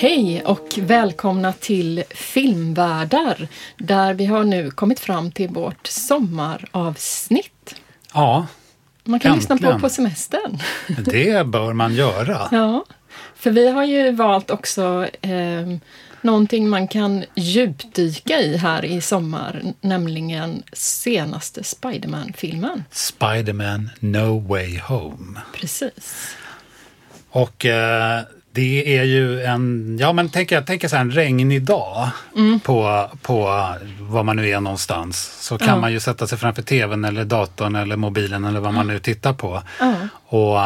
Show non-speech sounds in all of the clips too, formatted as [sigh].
Hej och välkomna till Filmvärdar där vi har nu kommit fram till vårt sommaravsnitt. Ja, Man kan Äntligen. lyssna på på semestern. det bör man göra. [laughs] Ja, för vi har ju valt också eh, någonting man kan djupdyka i här i sommar, nämligen senaste Spiderman-filmen. Spiderman No Way Home. Precis. Och eh, det är ju en, ja men tänk, tänker så här, en regnig dag på, på var man nu är någonstans. Så kan Ja. man ju sätta sig framför tvn eller datorn eller mobilen eller vad man nu tittar på. Ja, Och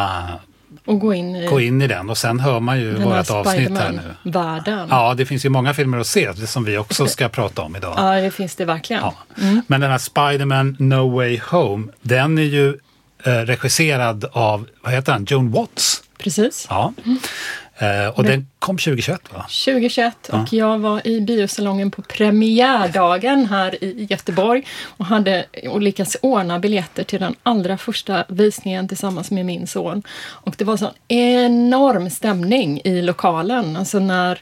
och gå in i gå in i den och sen hör man ju vårt avsnitt här nu. Spiderman-världen. Ja, det finns ju många filmer att se som vi också ska prata om idag. [laughs] Ja, det finns det verkligen. Ja. Men den här Spider-Man No Way Home, den är ju eh, regisserad av, vad heter han, Joan Watts. Precis. Ja. Eh, och den kom 2021 va? 2021 och jag var i biosalongen på premiärdagen här i Göteborg och hade och lyckats ordna biljetter till den allra första visningen tillsammans med min son. Och det var sån enorm stämning i lokalen. Alltså när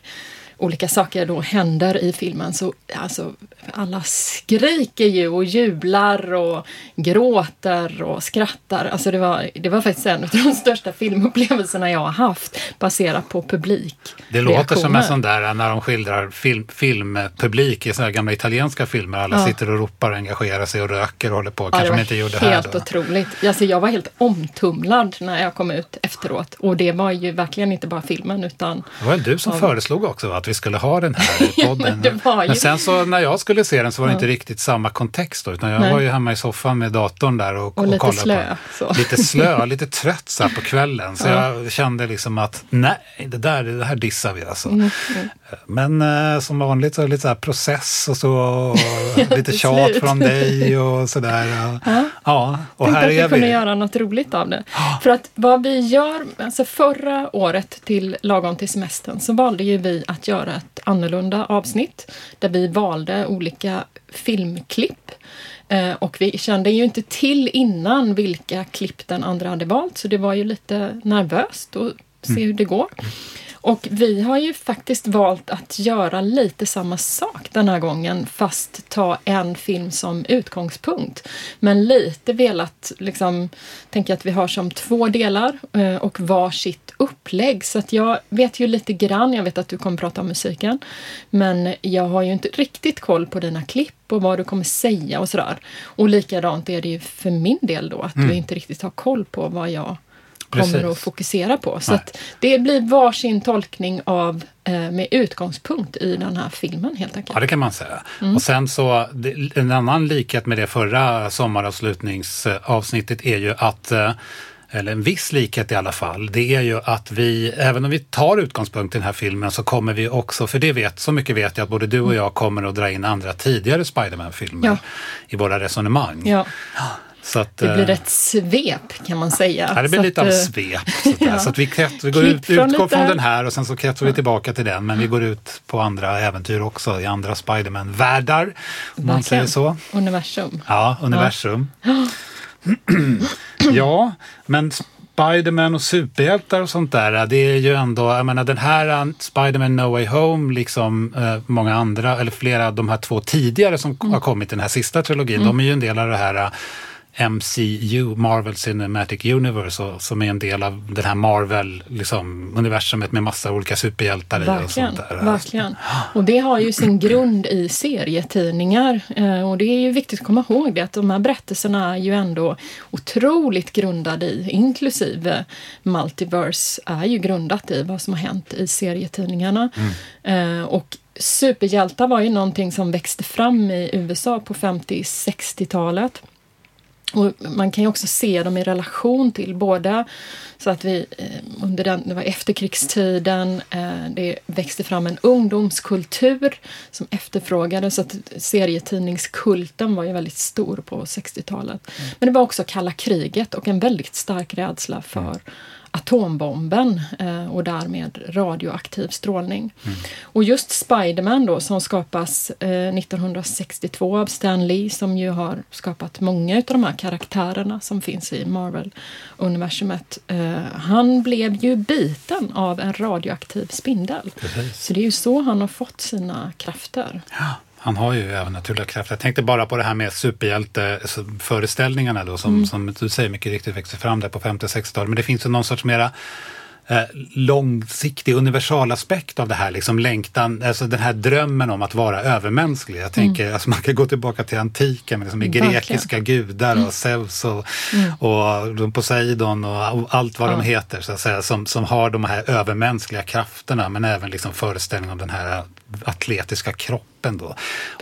olika saker då händer i filmen så alltså alla skriker ju och jublar och gråter och skrattar. Alltså det var, det var faktiskt en av de [laughs] största filmupplevelserna jag har haft baserat på publik. Det låter som en sån där när de skildrar film, filmpublik i såna här gamla italienska filmer. Alla Ja. sitter och ropar och engagerar sig och röker och håller på. Ja, Kanske det de var inte gjorde här helt då. otroligt. Alltså, jag var helt omtumlad när jag kom ut efteråt. Och det var ju verkligen inte bara filmen utan Det var väl du som Ja. föreslog också va, att vi skulle ha den här [laughs] podden. men det ju- Men sen så när jag skulle se den så var det inte riktigt samma kontext då, utan jag Nej. var ju hemma i soffan med datorn där och, Och lite kollade slö, På, så. lite slö, [laughs] lite trött så här på kvällen. Så Ja. jag kände liksom att nej, det där det här dissar vi alltså. Mm, Men eh, som vanligt så är det lite så process och så, och [laughs] lite till tjat slut. från dig och sådär. Ja, ja och tänkte här att vi kunde vi. göra något roligt av det. För att vad vi gör, alltså förra året till lagom till semestern så valde ju vi att göra ett annorlunda avsnitt där vi valde olika filmklipp. Eh, och vi kände ju inte till innan vilka klipp den andra hade valt så det var ju lite nervöst att se hur det går. Och vi har ju faktiskt valt att göra lite samma sak den här gången fast ta en film som utgångspunkt. Men lite velat liksom tänka att vi har som två delar eh, och varsitt upplägg. Så att jag vet ju lite grann, jag vet att du kommer prata om musiken, men jag har ju inte riktigt koll på dina klipp och vad du kommer säga och sådär. Och likadant är det ju för min del då, att vi inte riktigt har koll på vad jag kommer Precis. att fokusera på. Så det blir varsin tolkning av eh, med utgångspunkt i den här filmen helt enkelt. Ja, det kan man säga. Mm. Och sen så, en annan likhet med det förra sommaravslutningsavsnittet är ju att eh, eller en viss likhet i alla fall, det är ju att vi, även om vi tar utgångspunkt i den här filmen så kommer vi också, för det vet, så mycket vet jag att både du och jag kommer att dra in andra tidigare Spiderman-filmer Ja. i våra resonemang. Ja, att, det blir eh, ett svep kan man säga. Ja, det blir Så lite att, av eh, svep. [laughs] ja. Så att vi, klätt, vi går ut, från utgår lite- från den här och sen så klättrar vi tillbaka till den. Men vi går ut på andra äventyr också, i andra Spiderman-världar. Om man säger så. Universum. Ja, universum. ja, [clears throat] men Spiderman och superhjältar och sånt där, det är ju ändå, jag menar den här uh, Spiderman No Way Home, liksom eh, många andra, eller flera av de här två tidigare som Mm. har kommit i den här sista trilogin, de är ju en del av det här uh, MCU, Marvel Cinematic Universe, som är en del av det här Marvel-universumet med massa olika superhjältar i och Verkligen, sånt där. verkligen. Och det har ju sin grund i serietidningar. Eh, Och det är ju viktigt att komma ihåg det att de här berättelserna är ju ändå otroligt grundade i, inklusive Multiverse är ju grundat i vad som har hänt i serietidningarna. Eh, Och superhjältar var ju någonting som växte fram i USA på 50-60-talet. Och man kan ju också se dem i relation till båda så att vi eh, under den, det var efterkrigstiden, eh, det växte fram en ungdomskultur som efterfrågades. Så att serietidningskulten var ju väldigt stor på 60-talet. Men det var också kalla kriget och en väldigt stark rädsla för atombomben eh, och därmed radioaktiv strålning. Mm. Och just Spiderman då som skapas eh, 1962 av Stan Lee som ju har skapat många av de här karaktärerna som finns i Marvel-universumet. Eh, han blev ju biten av en radioaktiv spindel. Precis. Så det är ju så han har fått sina krafter. Ja. Han har ju även naturliga krafter. Jag tänkte bara på det här med superhjälteföreställningarna då som, mm. som du säger mycket riktigt växte fram där på 50 och 60-talet. Men det finns ju någon sorts mera eh, långsiktig universalaspekt av det här, liksom längtan, alltså den här drömmen om att vara övermänsklig. Jag tänker, mm. alltså man kan gå tillbaka till antiken med, liksom, med grekiska gudar mm. och Zeus och, mm. och Poseidon och allt vad ja. de heter, så att säga, som, som har de här övermänskliga krafterna men även liksom föreställningen om den här atletiska kroppen. Då.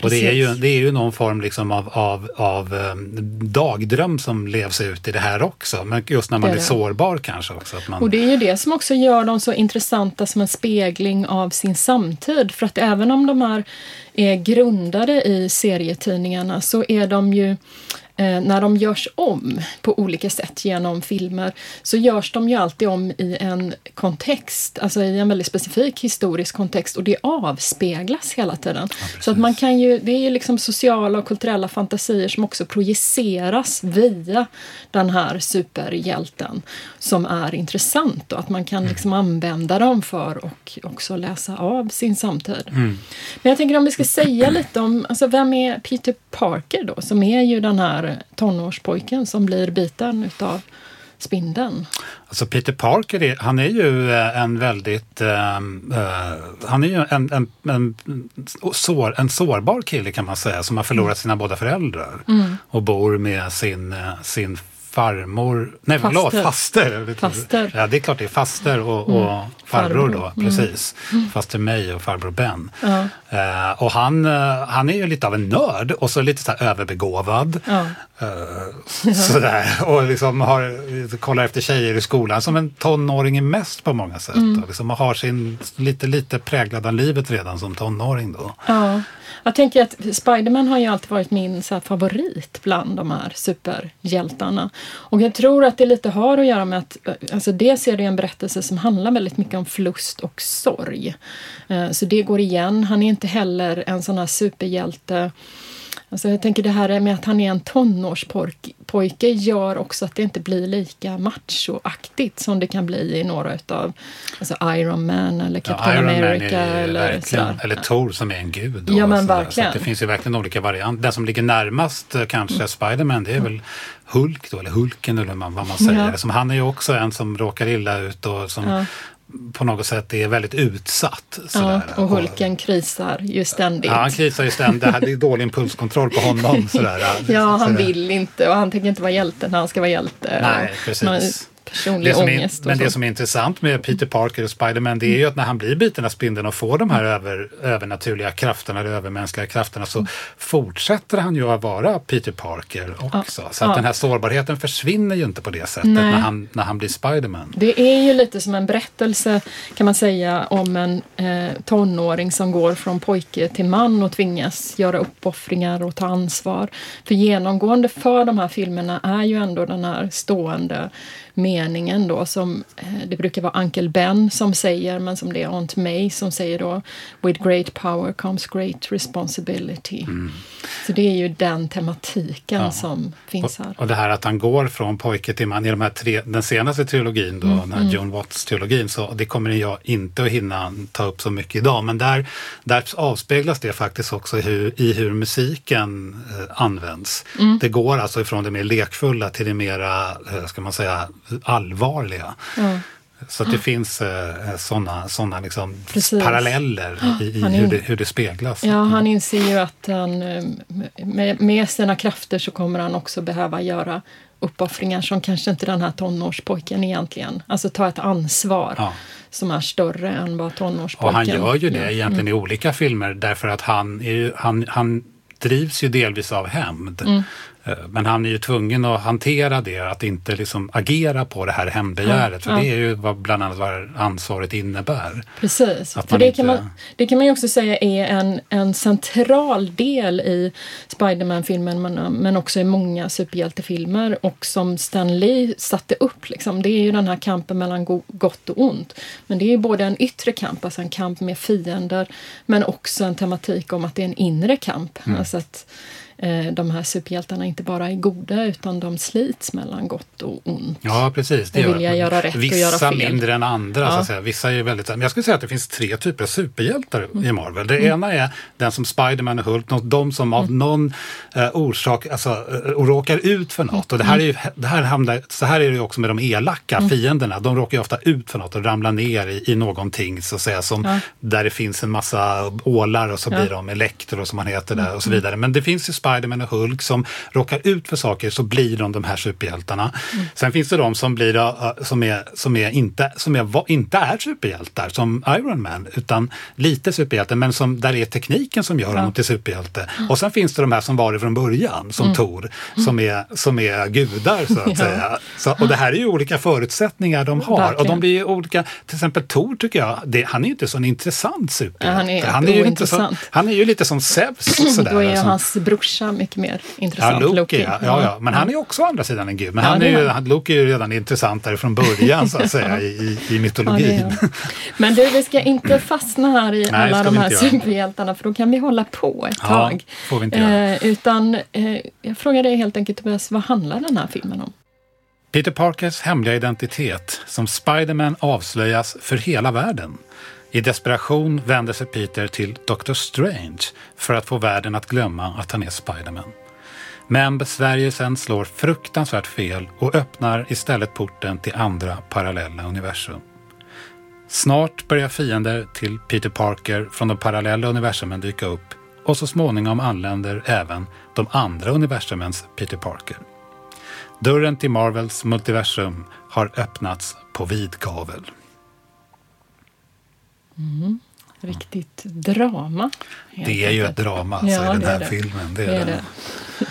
Och det är, ju, det är ju någon form liksom av, av, av um, dagdröm som levs ut i det här också. Men just när man blir sårbar kanske också. Man... Och det är ju det som också gör dem så intressanta som en spegling av sin samtid. För att även om de här är grundade i serietidningarna så är de ju när de görs om på olika sätt genom filmer så görs de ju alltid om i en kontext, alltså i en väldigt specifik historisk kontext och det avspeglas hela tiden. Ja, så att man kan ju, det är ju liksom sociala och kulturella fantasier som också projiceras via den här superhjälten som är intressant och att man kan mm. liksom använda dem för och också läsa av sin samtid. Mm. Men jag tänker om vi ska säga lite om, alltså vem är Peter Parker då, som är ju den här tonårspojken som blir biten utav spindeln. Alltså Peter Parker, är, han är ju eh, en väldigt, uh, uh, han är ju en, en, en, sår, en sårbar kille kan man säga som har förlorat mm. sina båda föräldrar mm. och bor med sin, sin farmor, nej förlåt, faster. faster. Ja, det är klart det är faster och, mm. och farbror då, mm. precis. Mm. Faster May och farbror Ben. Ja. Uh, och han, uh, han är ju lite av en nörd och så lite så här överbegåvad. Ja. Uh, sådär. Och liksom har, kollar efter tjejer i skolan som en tonåring är mest på många sätt. Mm. Och liksom har sin, lite, lite präglad av livet redan som tonåring då. Ja. Jag tänker att Spiderman har ju alltid varit min så favorit bland de här superhjältarna. Och jag tror att det lite har att göra med att eh, alltså dels är det en berättelse som handlar väldigt mycket om förlust och sorg. Eh, så det går igen. Han är inte heller en sån här superhjälte Alltså jag tänker det här med att han är en tonårspojke gör också att det inte blir lika machoaktigt som det kan bli i några utav alltså Iron Man eller Captain ja, America. eller, eller Thor som är en gud. Då, ja men verkligen. Så det finns ju verkligen olika varianter. Den som ligger närmast eh, kanske mm. Spiderman det är väl Hulk då, eller Hulken eller vad man säger. Ja. Som han är ju också en som råkar illa ut och som ja på något sätt är väldigt utsatt. Ja, och Hulken krisar ju ständigt. Ja, han krisar ju ständigt. Det är dålig impulskontroll på honom. Sådär. [laughs] ja, han vill inte och han tänker inte vara hjälte när han ska vara hjälte. Nej, precis personlig ångest. Är, men det som är intressant med Peter Parker och Spiderman det är ju att när han blir biten av spindeln och får de här över, övernaturliga krafterna, de övermänskliga krafterna, så fortsätter han ju att vara Peter Parker också. Ja. Så att ja. den här sårbarheten försvinner ju inte på det sättet när han, när han blir Spiderman. Det är ju lite som en berättelse kan man säga om en eh, tonåring som går från pojke till man och tvingas göra uppoffringar och ta ansvar. För genomgående för de här filmerna är ju ändå den här stående meningen då som eh, det brukar vara Uncle Ben som säger, men som det är Aunt May som säger då With great power comes great responsibility. Mm. Så det är ju den tematiken ja. som finns här. Och, och det här att han går från pojke till man i de här tre, den senaste trilogin då, mm. den här mm. John Watts-trilogin, så det kommer jag inte att hinna ta upp så mycket idag, men där, där avspeglas det faktiskt också i hur, i hur musiken eh, används. Mm. Det går alltså ifrån det mer lekfulla till det mera, eh, ska man säga, allvarliga. Mm. Så att det finns eh, sådana såna liksom paralleller i, i hur, det, hur det speglas. Ja, han inser ju att han, eh, med, med sina krafter så kommer han också behöva göra uppoffringar som kanske inte den här tonårspojken egentligen, alltså ta ett ansvar. Ja som är större än vad tonårspojken Och han gör ju det egentligen mm. i olika filmer därför att han, är ju, han, han drivs ju delvis av hämnd. Mm. Eh, men han är ju tvungen att hantera det, att inte liksom agera på det här hämndbegäret. För Ja, det är ju vad, bland annat vad ansvaret innebär. Precis, Att för det, inte- kan man, det kan man ju också säga är en, en central del i Spiderman-filmen men, men också i många superhjältefilmer och som Stan Lee satte upp. Liksom. Det är ju den här kampen mellan go- gott och ont. Men det är ju både en yttre kamp, alltså en kamp med fiender, men också en tematik om att det är en inre kamp. Mm. Alltså att de här superhjältarna inte bara är goda utan de slits mellan gott och ont. Ja, precis. Och gör det. göra rätt och Vissa göra fel. mindre än andra. Så Ja. att säga. Vissa är väldigt, men jag skulle säga att det finns tre typer av superhjältar Mm. i Marvel. Det ena är den som Spiderman och Hulk, något- de som Mm. av någon eh, orsak alltså, eh, råkar ut för något. Och det här är ju, Mm. det här hamnar, så här är det ju också med de elaka fienderna. De råkar ju ofta ut för något och ramlar ner i, i någonting så att säga, som, Ja. där det finns en massa ålar och så Ja. Mm. blir de Elektro som han heter där och så vidare. Men det finns ju Spiderman och Hulk som råkar ut för saker så blir de de här superhjältarna. Mm. Sen finns det de som, blir, uh, som, är, som, är inte, som är, inte är superhjältar som Iron Man utan lite superhjältar men som, där är tekniken som gör honom till superhjälte. Och sen finns det de här som var det från början som Tor som är, som är gudar så att Mm. Ja. säga. Så, och det här är ju olika förutsättningar de har och Verkligen. de blir ju olika. Till exempel Tor tycker jag, det, han är ju inte så en intressant superhjälte. Ja, han är ju inte så, han är ju lite som Zeus. [clears throat] Sådär, Då är ju hans brorsa mycket mer Ja, intressant. Loki, ja. ja, ja. Men han är ju också å andra sidan en gud. Men Ja, han är ju, han. Loki är ju redan intressantare från början så att [laughs] säga i, i, mytologin. [laughs] Men du, vi ska inte fastna här i Nej, alla de här superhjältarna för då kan vi hålla på ett tag. får vi inte göra. Eh, utan eh, jag frågar dig helt enkelt Tobias, vad handlar den här filmen om? Peter Parkers hemliga identitet som Spiderman avslöjas för hela världen. I desperation vänder sig Peter till Dr. Strange för att få världen att glömma att han är Spiderman. Men besvärjelsen slår fruktansvärt fel och öppnar istället porten till andra parallella universum. Snart börjar fiender till Peter Parker från de parallella universumen dyka upp och så småningom anländer även de andra universumens Peter Parker. Dörren till Marvels multiversum har öppnats på vid gavel. Riktigt drama. Det är ju ett drama alltså, Ja, i den är här det. filmen. Det Det är är det. det.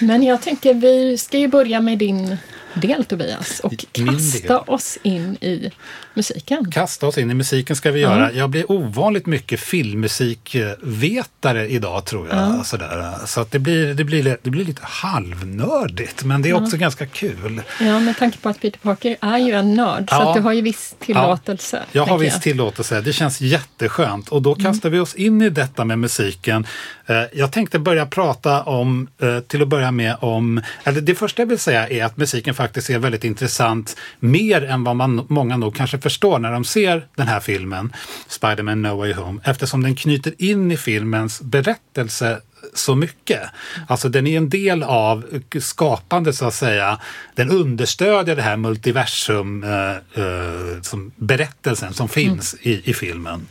[laughs] Men jag tänker vi ska ju börja med din del Tobias och Min kasta del. oss in i musiken. Kasta oss in i musiken ska vi göra. Jag blir ovanligt mycket filmmusikvetare idag tror jag. Sådär. Så att det, blir, det, blir, det blir lite halvnördigt men det är också ganska kul. Ja, med tanke på att Peter Parker är ju en nörd så Ja. att du har ju viss tillåtelse. Jag har tänker visst tillåtelse. Det känns jätteskönt. Och då kastar vi oss in i detta med musiken. Eh, Jag tänkte börja prata om, eh, till att börja med om, eller det första jag vill säga är att musiken faktiskt är väldigt intressant. Mer än vad man, många nog kanske förstår när de ser den här filmen, Spider-Man No Way Home. Eftersom den knyter in i filmens berättelse så mycket. Alltså den är en del av skapandet så att säga. Den understödjer det här multiversum, eh, eh, som berättelsen som finns i, i filmen.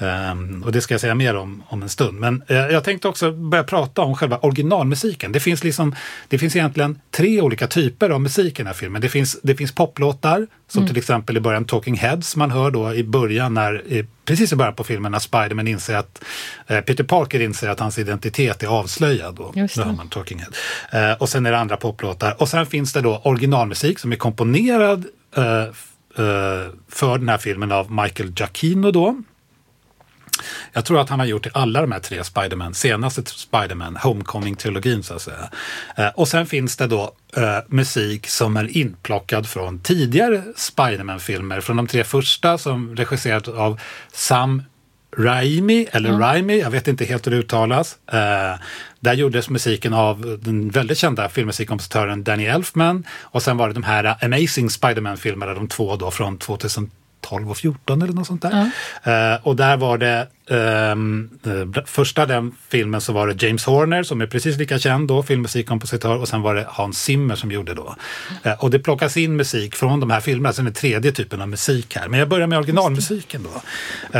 Ehm, och det ska jag säga mer om om en stund. Men eh, jag tänkte också börja prata om själva originalmusiken. Det finns, liksom, det finns egentligen tre olika typer av musik i den här filmen. Det finns, det finns poplåtar, som till exempel i början Talking Heads man hör då i början när, precis i början på filmen när Spiderman inser att eh, Peter Parker inser att hans identitet är avslöjad. Då, då hör man Talking Head. Eh, och sen är det andra poplåtar. Och sen finns det då originalmusik som är komponerad för den här filmen av Michael Giacchino då. Jag tror att han har gjort i alla de här tre Spiderman, senaste Spiderman, Homecoming-trilogin så att säga. Eh, och sen finns det då eh, musik som är inplockad från tidigare Spiderman-filmer, från de tre första som regisserats av Sam Raimi, eller Raimi, jag vet inte helt hur det uttalas. Eh, där gjordes musiken av den väldigt kända filmmusikkompositören Danny Elfman och sen var det de här Amazing Spiderman-filmerna, de två då från 2012 och 14 eller något sånt där. Eh, och där var det eh, första den filmen så var det James Horner som är precis lika känd då, filmmusikkompositör och sen var det Hans Zimmer som gjorde då. Eh, och det plockas in musik från de här filmerna, är det tredje typen av musik här. Men jag börjar med originalmusiken då.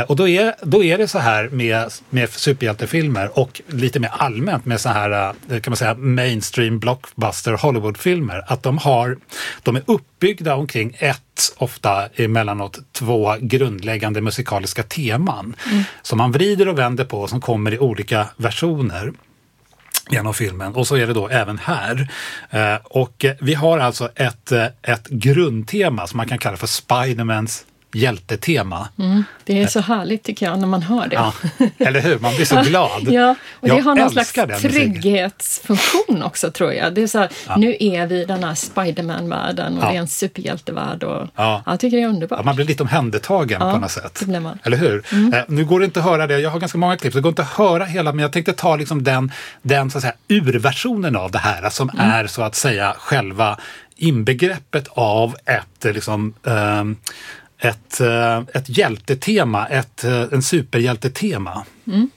Och då är, då är det så här med, med superhjältefilmer och lite mer allmänt med så här kan man säga mainstream blockbuster Hollywoodfilmer att de har, de är uppbyggda omkring ett ofta emellanåt två grundläggande musikaliska teman som man vrider och vänder på som kommer i olika versioner. genom filmen. Och så är det då även här. Eh, och vi har alltså ett, eh, ett grundtema som man kan kalla för Spidermans hjältetema. Mm, det är så härligt tycker jag när man hör det. Ja, eller hur? Man blir så [laughs] glad. ja, och det jag har någon slags trygghetsfunktion också tror jag. Det är så här, Nu är vi i den här Spiderman-världen och Ja. det är en superhjältevärld. Och, Ja. Jag tycker det är underbart. Ja, man blir lite omhändertagen Ja, på något sätt. Eller hur? Eh, nu går det inte att höra det. Jag har ganska många klipp, så det går inte att höra hela. Men jag tänkte ta liksom den, den så att säga, urversionen av det här som är så att säga själva inbegreppet av ett, eh, liksom, ehm, ett, eh, ett hjältetema, ett, eh, en superhjältetema. Mm.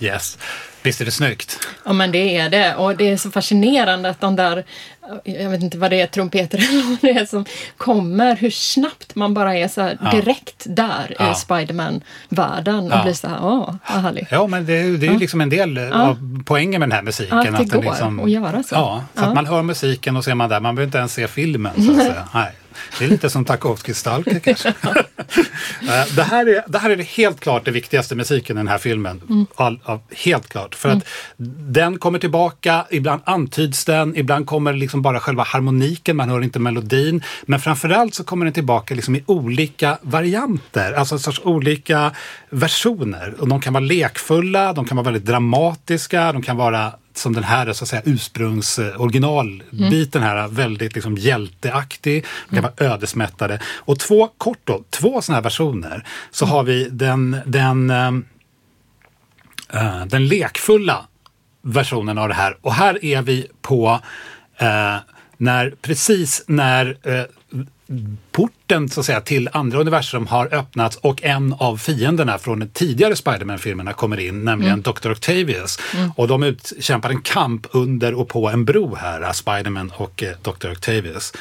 Yes. Visst är det snyggt? Ja men det är det och det är så fascinerande att de där, jag vet inte vad det är, trumpeter [laughs] eller vad det är som kommer, hur snabbt man bara är så Ja. direkt där Ja. i Spiderman-världen och Ja. blir så här, åh vad härligt. Ja, men det är, ju- ju liksom en del av poängen med den här musiken. Ja, att det den går liksom, att göra så. Ja, så Ja. att man hör musiken och så är man där. Man behöver inte ens se filmen. Så att säga. Nej. Det är lite som Tarkovskijs Stalker [laughs] kanske. Eh, det, här är, det här är helt klart det viktigaste musiken i den här filmen. Mm. All, all, helt klart. För att den kommer tillbaka, ibland antyds den, ibland kommer liksom bara själva harmoniken, man hör inte melodin. Men framförallt så kommer den tillbaka liksom i olika varianter, alltså sorts olika versioner. Och de kan vara lekfulla, de kan vara väldigt dramatiska, de kan vara som den här så att säga, ursprungs originalbiten här, väldigt liksom hjälteaktig, kan vara ödesmättade. Och två, kort då, två sådana här versioner, så har vi den, den, eh, den lekfulla versionen av det här. Och här är vi på eh, när, precis när eh, porten så att säga, till andra universum har öppnats och en av fienderna från de tidigare Spiderman-filmerna kommer in, nämligen Dr. Octavius. Och de utkämpar en kamp under och på en bro här, eh, Spiderman och eh, Dr. Octavius.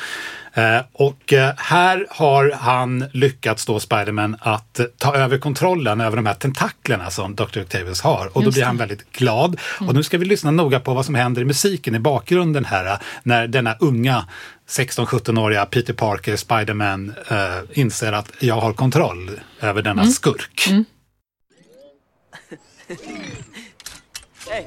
Eh, och eh, här har han lyckats då, Spiderman, att eh, ta över kontrollen över de här tentaklerna som Dr. Octavius har. Och då blir han väldigt glad. Och nu ska vi lyssna noga på vad som händer i musiken i bakgrunden här, eh, när denna unga 16-17-åriga Peter Parker, Spiderman, eh, inser att jag har kontroll över denna skurk. [laughs] Hey!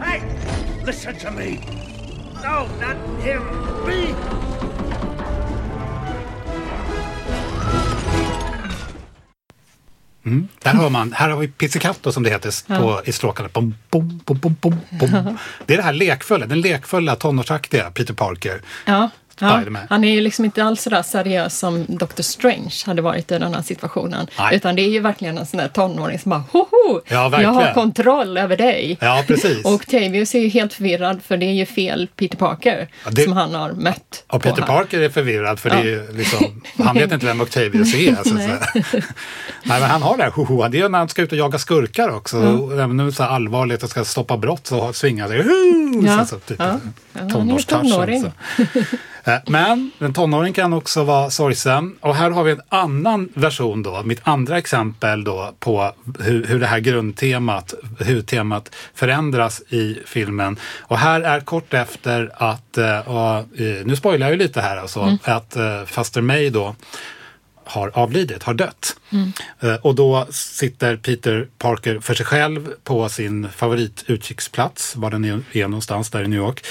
Hey! Listen to me! No, not him! Me! Där hör man, här har vi pizzicato som det heter på, i stråkarna. Bom, bom, bom, bom, bom, bom. [laughs] Det är det här lekfulla, den lekfulla tonårsaktiga Peter Parker. Ja, ja. Han är ju liksom inte alls så där seriös som Dr. Strange hade varit i den här situationen. Nej. Utan det är ju verkligen en sån där tonåring som bara hoho! Ja, jag har kontroll över dig. Ja, precis. [laughs] Och Octavius är ju helt förvirrad för det är ju fel Peter Parker Ja, det- som han har mött. Och Peter. Parker är förvirrad för det är ju liksom, han vet inte vem Octavius är. Så att [laughs] säga. [laughs] Nej, men han har det här hoho, det är när han ska ut och jaga skurkar också. Och Även nu så här allvarligt och ska stoppa brott så svingar sig. "Hu!" Ja, Så, så, typ, ja. Ja, han är tonåring. så. Eh, Men en tonåring kan också vara sorgsen. Och här har vi en annan version då, mitt andra exempel då på hur, hur det här grundtemat, hur temat förändras i filmen. Och här är kort efter att, eh, och, eh, nu spoilar jag ju lite här alltså, att eh, Faster May då har avlidit, har dött. Eh, Och då sitter Peter Parker för sig själv på sin favoritutkiksplats, var den är någonstans där i New York.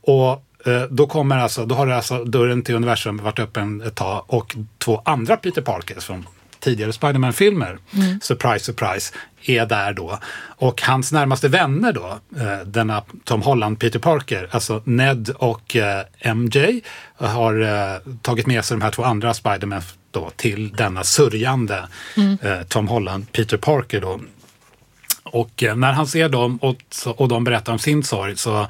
Och då kommer alltså, då har alltså dörren till universum varit öppen ett tag och två andra Peter Parkers från tidigare Spiderman-filmer, surprise, surprise, är där då. Och hans närmaste vänner då, eh, denna Tom Holland, Peter Parker, alltså Ned och eh, MJ, har eh, tagit med sig de här två andra Spiderman då till denna sörjande eh, Tom Holland, Peter Parker då. Och eh, när han ser dem och, och de berättar om sin sorg så,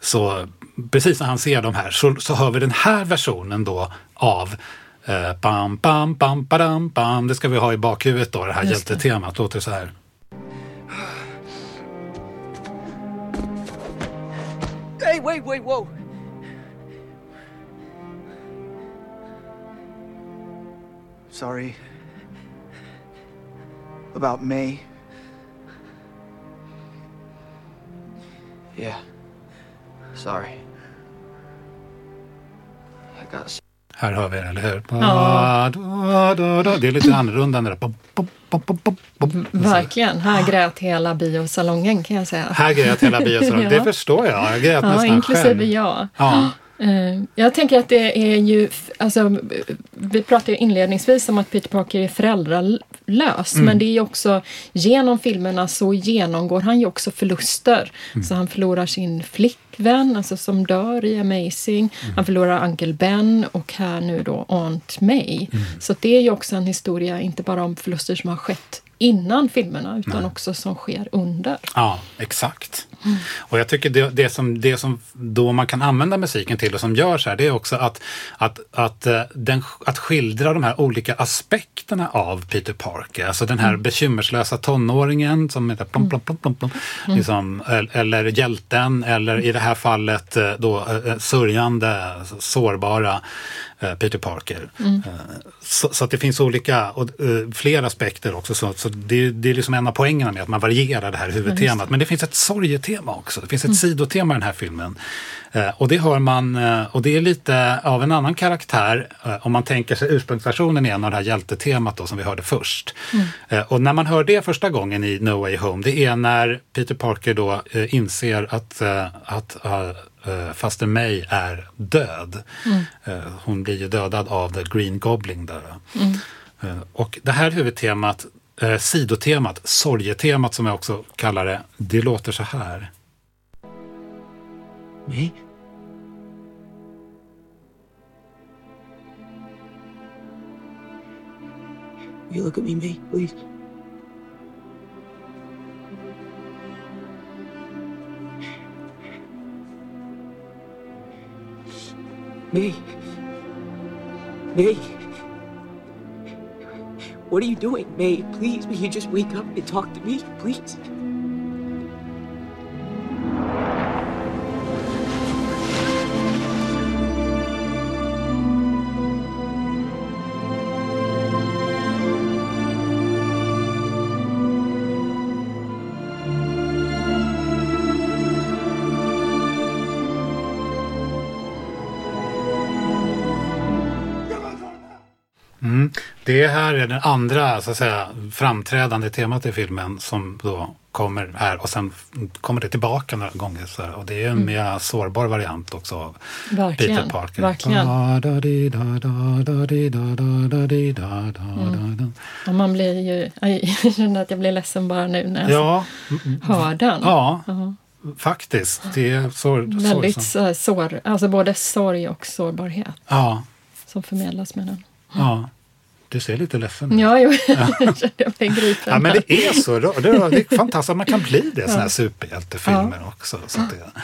så precis när han ser dem här så, så hör vi den här versionen då av eh, bam, bam, bam, badam, bam. Det ska vi ha i bakhuvudet då, det här Just det. hjältetemat. Låter så här. Hey, wait, wait, whoa. Sorry. About May. Yeah. Sorry. Got Här hör vi det, eller hur? Ja. Det är lite annorlunda än det där. Bom. Verkligen. Här grät hela biosalongen kan jag säga. Här grät hela biosalongen. [laughs] Ja. Det förstår jag. Jag grät Ja, nästan inklusive själv. jag. Ja. Eh, Jag tänker att det är ju, alltså, vi pratade ju inledningsvis om att Peter Parker är föräldralös, Mm. men det är ju också, genom filmerna så genomgår han ju också förluster. Mm. Så han förlorar sin flickvän, alltså som dör i Amazing. Mm. Han förlorar Uncle Ben och här nu då Aunt May. Mm. Så det är ju också en historia, inte bara om förluster som har skett innan filmerna, utan också som sker under. Ja, exakt. Och jag tycker det, det, som, det som då man kan använda musiken till och som görs här, det är också att, att, att, eh, den, att skildra de här olika aspekterna av Peter Parker. Alltså den här bekymmerslösa tonåringen som heter plom, plom, plom, plom, plom, liksom, el- eller hjälten, eller i det här fallet eh, då eh, sörjande, sårbara Peter Parker. Eh, Så, så att det finns olika, och, eh, fler aspekter också. Så, så det, det är liksom en av poängerna med att man varierar det här huvudtemat. Men det finns ett sorgetema också. Det finns ett sidotema i den här filmen. Eh, och det hör man, eh, och det är lite av en annan karaktär eh, om man tänker sig ursprungsversionen igen av det här hjältetemat då, som vi hörde först. Eh, och när man hör det första gången i No Way Home, det är när Peter Parker då eh, inser att, eh, att eh, eh, faster May är död. Eh, hon blir ju dödad av The Green Goblin där. Eh, och det här huvudtemat, eh, sidotemat, sorgetemat som jag också kallar det, det låter så här. Me? You look at me, May, please? May. May. What are you doing, May? Please, will you just wake up and talk to me, please? Mm. Det här är den andra så att säga, framträdande temat i filmen som då kommer här och sen kommer det tillbaka några gånger. Så här. Och det är en mer sårbar variant också av Verkligen, Peter Parker. verkligen. Da. Och man blir ju, [laughs] jag känner att jag blir ledsen bara nu när jag Ja, hör den. ja, Ja. faktiskt. Det är sår, Väldigt sorgsamt. här sår, alltså både sorg och sårbarhet Ja, som förmedlas med den. Ja. Du ser lite ledsen ut. Ja, jo, [laughs] jag kände mig gripen. Ja, men det är så. Det är, [laughs] fantastiskt att man kan bli det, sådana här superhjältefilmer också. Så det,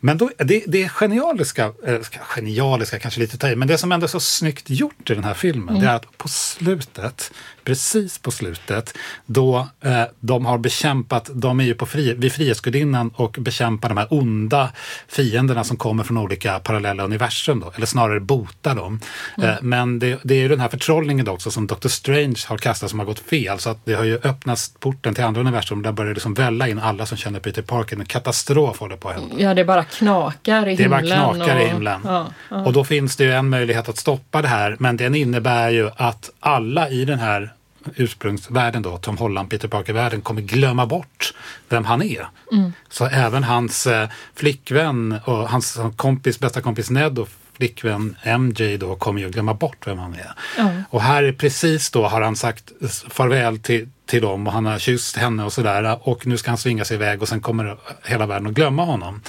men då, det, det genialiska, eh, genialiska kanske lite ta i, men det som ändå är så snyggt gjort i den här filmen, det är att på slutet, precis på slutet, då eh, de har bekämpat, de är ju på fri, vid Frihetsgudinnan och bekämpar de här onda fienderna som kommer från olika parallella universum, då, eller snarare botar dem. Eh, men det, det är ju den här förtrollningen då också som Dr. Strange har kastat som har gått fel, så att det har ju öppnats porten till andra universum, där börjar det liksom välla in alla som känner Peter Parker. En katastrof håller på att hända. Ja, det bara knakar i Det bara himlen. knakar och, i himlen. Ja, ja. Och då finns det ju en möjlighet att stoppa det här, men den innebär ju att alla i den här ursprungsvärlden då, Tom Holland, Peter Parker-världen, kommer glömma bort vem han är. Mm. Så även hans eh, flickvän och hans kompis, bästa kompis Ned då, flickvän MJ då kommer ju glömma bort vem han är. Ja. Och här är precis då har han sagt farväl till, till dem och han har kysst henne och sådär och nu ska han svinga sig iväg och sen kommer hela världen att glömma honom.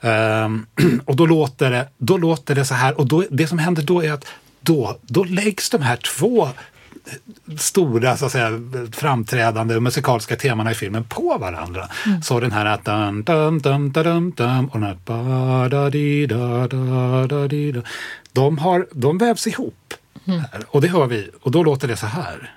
Ehm, [clears throat] och då låter, det, då låter det så här och då, det som händer då är att då, då läggs de här två stora så att säga, framträdande musikaliska temana i filmen på varandra. Så den här att dun, dun, dun, dun, dun, och den här ba, da, di, da, da, da, di, da. De, har, de vävs ihop. Här. Och det hör vi och då låter det så här.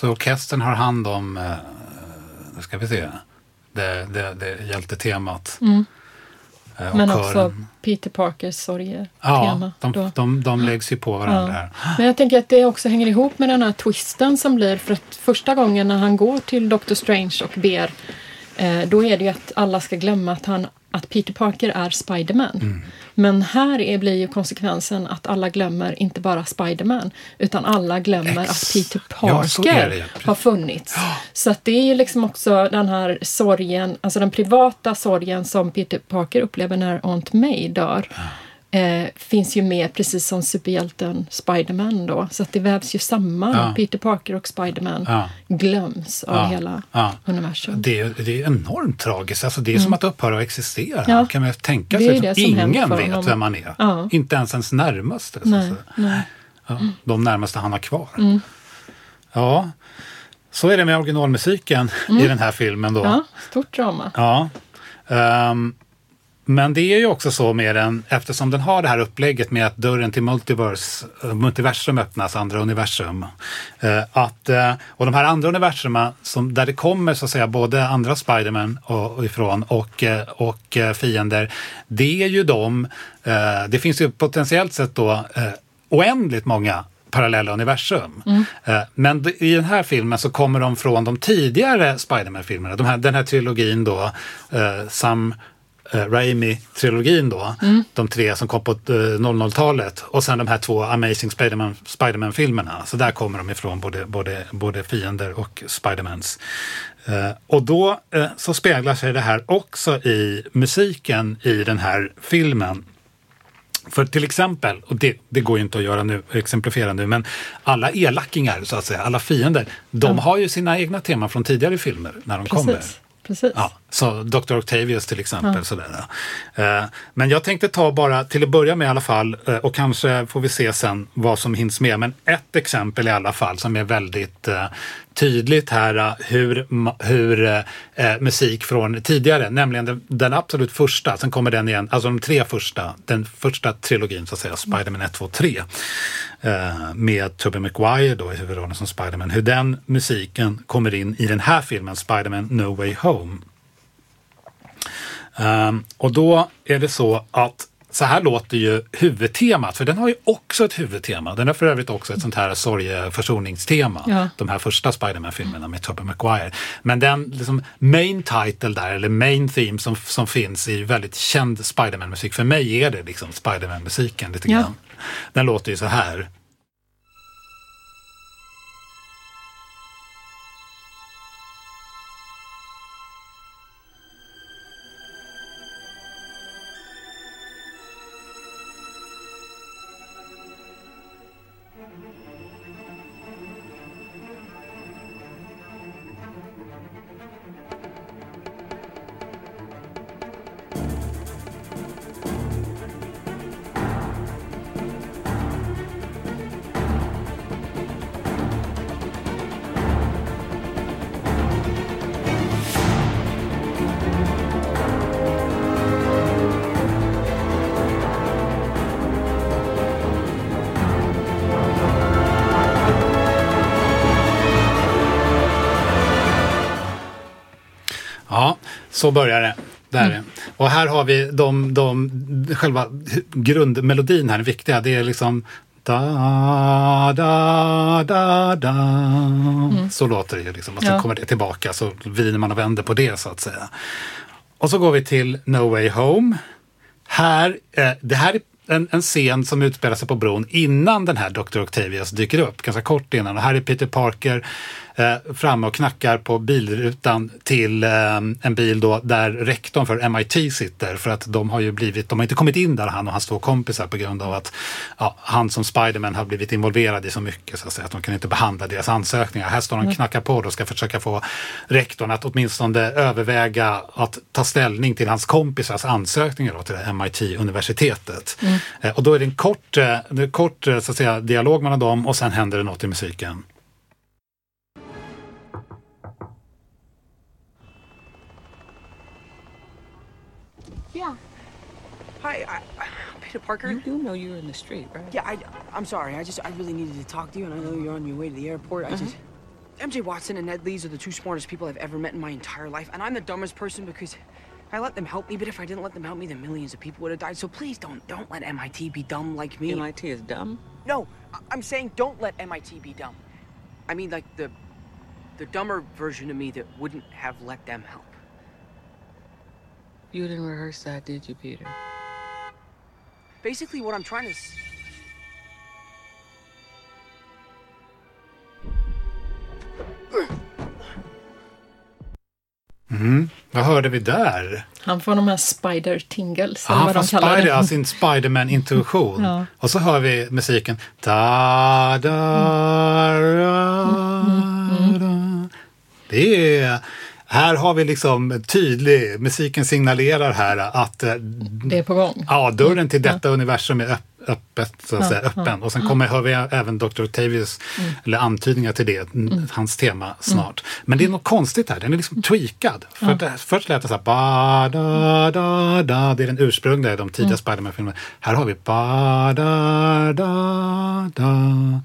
Så orkestern har hand om, eh, nu ska vi se, det, det, det hjältetemat. Eh, och Men kören. också Peter Parkers sorgetema. Ja, de, då. de, de läggs ju på varandra här. Men jag tänker att det också hänger ihop med den här twisten som blir för att första gången när han går till Doctor Strange och ber eh, då är det ju att alla ska glömma att, han, att Peter Parker är Spiderman. Mm. Men här är, blir ju konsekvensen att alla glömmer inte bara Spiderman utan alla glömmer Ex- att Peter Ja, Parker ju. har funnits. Så att det är ju liksom också den här sorgen, alltså den privata sorgen som Peter Parker upplever när Aunt May dör. Eh, finns ju med precis som superhjälten Spiderman då. Så att det vävs ju samman. Ja. Peter Parker och Spiderman Ja. glöms av Ja. hela universum. Det är, det är enormt tragiskt. Alltså det är som att upphöra att existera. Kan man tänka Det sig. är det som ingen vet honom. vem man är. Inte ens ens närmaste. Nej, nej. Mm. De närmaste han har kvar. Ja, så är det med originalmusiken i den här filmen då. Mm. Ja, stort drama. Ja. Ehm, men det är ju också så med den, eftersom den har det här upplägget med att dörren till multiverse, eh, multiversum öppnas, andra universum. eh, att, eh, och de här andra universumen, som, där det kommer så att säga både andra Spiderman och, och ifrån och, och fiender, det är ju de, det finns ju potentiellt sett då oändligt många parallella universum. Eh, Men i den här filmen så kommer de från de tidigare Spiderman-filmerna. De här, den här trilogin då, Sam eh, Raimi-trilogin då. De tre som kom på eh, 00-talet. Och sen de här två Amazing Spiderman- Spiderman-filmerna. så där kommer de ifrån, både, både, både fiender och Spidermans. Eh, och då eh, så speglar sig det här också i musiken i den här filmen. För till exempel, och det, det går ju inte att göra nu, exemplifiera nu, men alla elackingar, så att säga, alla fiender, de har ju sina egna teman från tidigare filmer när de kommer. Precis. Precis. Ja, så Dr. Octavius till exempel. Sådär. Eh, Men jag tänkte ta bara, till att börja med i alla fall, eh, och kanske får vi se sen vad som hinns med, men ett exempel i alla fall som är väldigt eh, tydligt här hur, hur musik från tidigare, nämligen den, den absolut första, sen kommer den igen, alltså de tre första, den första trilogin så att säga, Spiderman 1, 2, 3 eh, med Tobey Maguire då i huvudrollen som Spiderman, hur den musiken kommer in i den här filmen, Spiderman No Way Home. Ehm, och då är det så att så här låter ju huvudtemat, för den har ju också ett huvudtema. Den har för övrigt också ett sånt här sorgeförsoningstema. Ja. De här första Spiderman-filmerna med Tobey Maguire. Men den liksom main title där, eller main theme som, som finns i väldigt känd Spiderman-musik. För mig är det liksom Spiderman-musiken lite Ja. grann. Den låter ju så här. Så börjar det. Där är det. Och här har vi de, de, själva grundmelodin här, den viktiga. Det är liksom da, da, da, da. Så låter det ju liksom. Och sen Ja. kommer det tillbaka så vrider man och vänder på det så att säga. Och så går vi till No Way Home. Här, eh, det här är en, en scen som utspelar sig på bron innan den här Dr. Octavius dyker upp, ganska kort innan. Och här är Peter Parker eh, framme och knackar på bilrutan till eh, en bil då där rektorn för MIT sitter för att de har ju blivit, de har inte kommit in där han och hans två kompisar på grund av att ja, han som Spiderman har blivit involverad i så mycket så att, säga, att de kan inte behandla deras ansökningar. Här står de och knackar på och ska försöka få rektorn att åtminstone överväga att ta ställning till hans kompisars ansökningar då, till MIT-universitetet. Eh, och då är det en kort, eh, en kort eh, så att säga, dialog mellan dem och sen händer det något i musiken. Hi, I, Peter Parker. You do know you're in the street, right? Yeah, I, I'm sorry. I just, I really needed to talk to you, and I know you're on your way to the airport. I uh-huh. just, MJ Watson and Ned Lees are the two smartest people I've ever met in my entire life, and I'm the dumbest person because I let them help me. But if I didn't let them help me, then millions of people would have died. So please don't, don't let MIT be dumb like me. MIT is dumb. No, I- I'm saying don't let MIT be dumb. I mean, like the, the dumber version of me that wouldn't have let them help. You didn't rehearse that, did you, Peter? Basically, what I'm trying to. s- Vad hörde vi där? Han får de här spider tingles. Ja, han får de Spider, det. alltså sin Spiderman-intuition. [laughs] Ja. Och så hör vi musiken. Da, da, da, da. Det är... Här har vi liksom tydlig, musiken signalerar här att eh, Det är på gång. ja, dörren till detta universum är öpp, öppet, så att säga, öppen. Och sen kommer, hör vi även Dr. Octavius, eller antydningar till det, n- hans tema snart. Men det är något konstigt här, den är liksom tweakad. För det, först lät det så här, ba, da, da, da. det är den ursprungliga i de tidiga Spiderman-filmerna. Här har vi ba, da, da, da.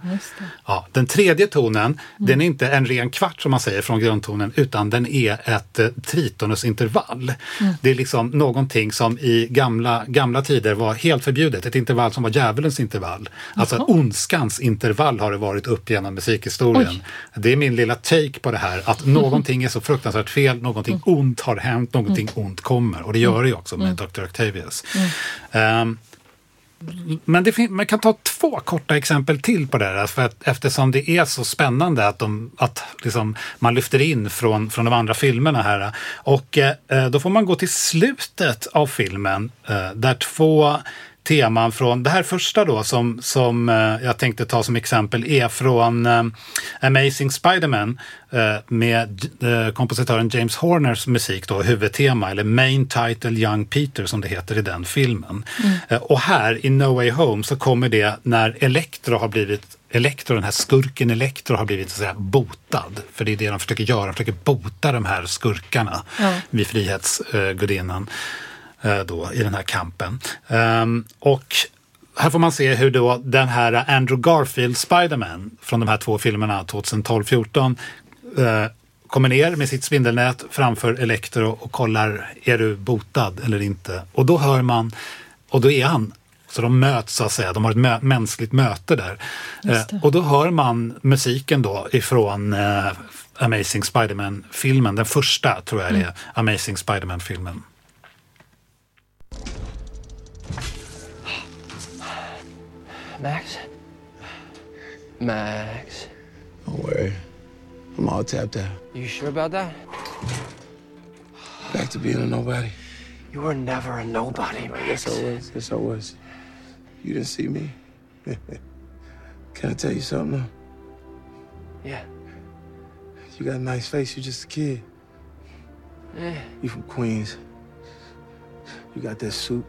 Ja, den tredje tonen, den är inte en ren kvart som man säger från grundtonen, utan den är ett eh, tritonusintervall. Det är liksom någonting som i gamla, gamla tider var helt förbjudet, ett intervall som var djävulens intervall. Alltså ondskans intervall har det varit upp genom musikhistorien. Oj. Det är min lilla take på det här, att någonting är så fruktansvärt fel, någonting ont har hänt, någonting ont kommer. Och det gör det ju också med Dr. Octavius. Ehm, men man kan ta två korta exempel till på det här, för att, eftersom det är så spännande att, de, att liksom, man lyfter in från, från de andra filmerna här. Och eh, då får man gå till slutet av filmen eh, där två teman från, det här första då som, som eh, jag tänkte ta som exempel är från eh, Amazing Spider-Man eh, med kompositören James Horners musik då, huvudtema, eller Main Title Young Peter som det heter i den filmen. Eh, och här i No Way Home så kommer det när Electro har blivit Electro, den här skurken Electro har blivit så att säga botad. För det är det de försöker göra, de försöker bota de här skurkarna Ja. vid Frihetsgudinnan eh, då i den här kampen. Ehm, och här får man se hur då den här Andrew Garfield Spiderman från de här två filmerna 2012-14 eh, kommer ner med sitt spindelnät framför Electro och kollar, är du botad eller inte? Och då hör man, och då är han så de möts så att säga, de har ett mö- mänskligt möte där. Eh, och då hör man musiken då ifrån eh, Amazing Spiderman-filmen, den första tror jag det är, Amazing Spiderman-filmen. Max? Max. Don't worry. I'm all tapped out. You sure about that? Back to being a nobody. You were never a nobody, Max. Yes. I was. Yes, I was. You didn't see me. [laughs] Can I tell you something? though? Yeah. You got a nice face. You're just a kid. Eh. You from Queens. You got that suit.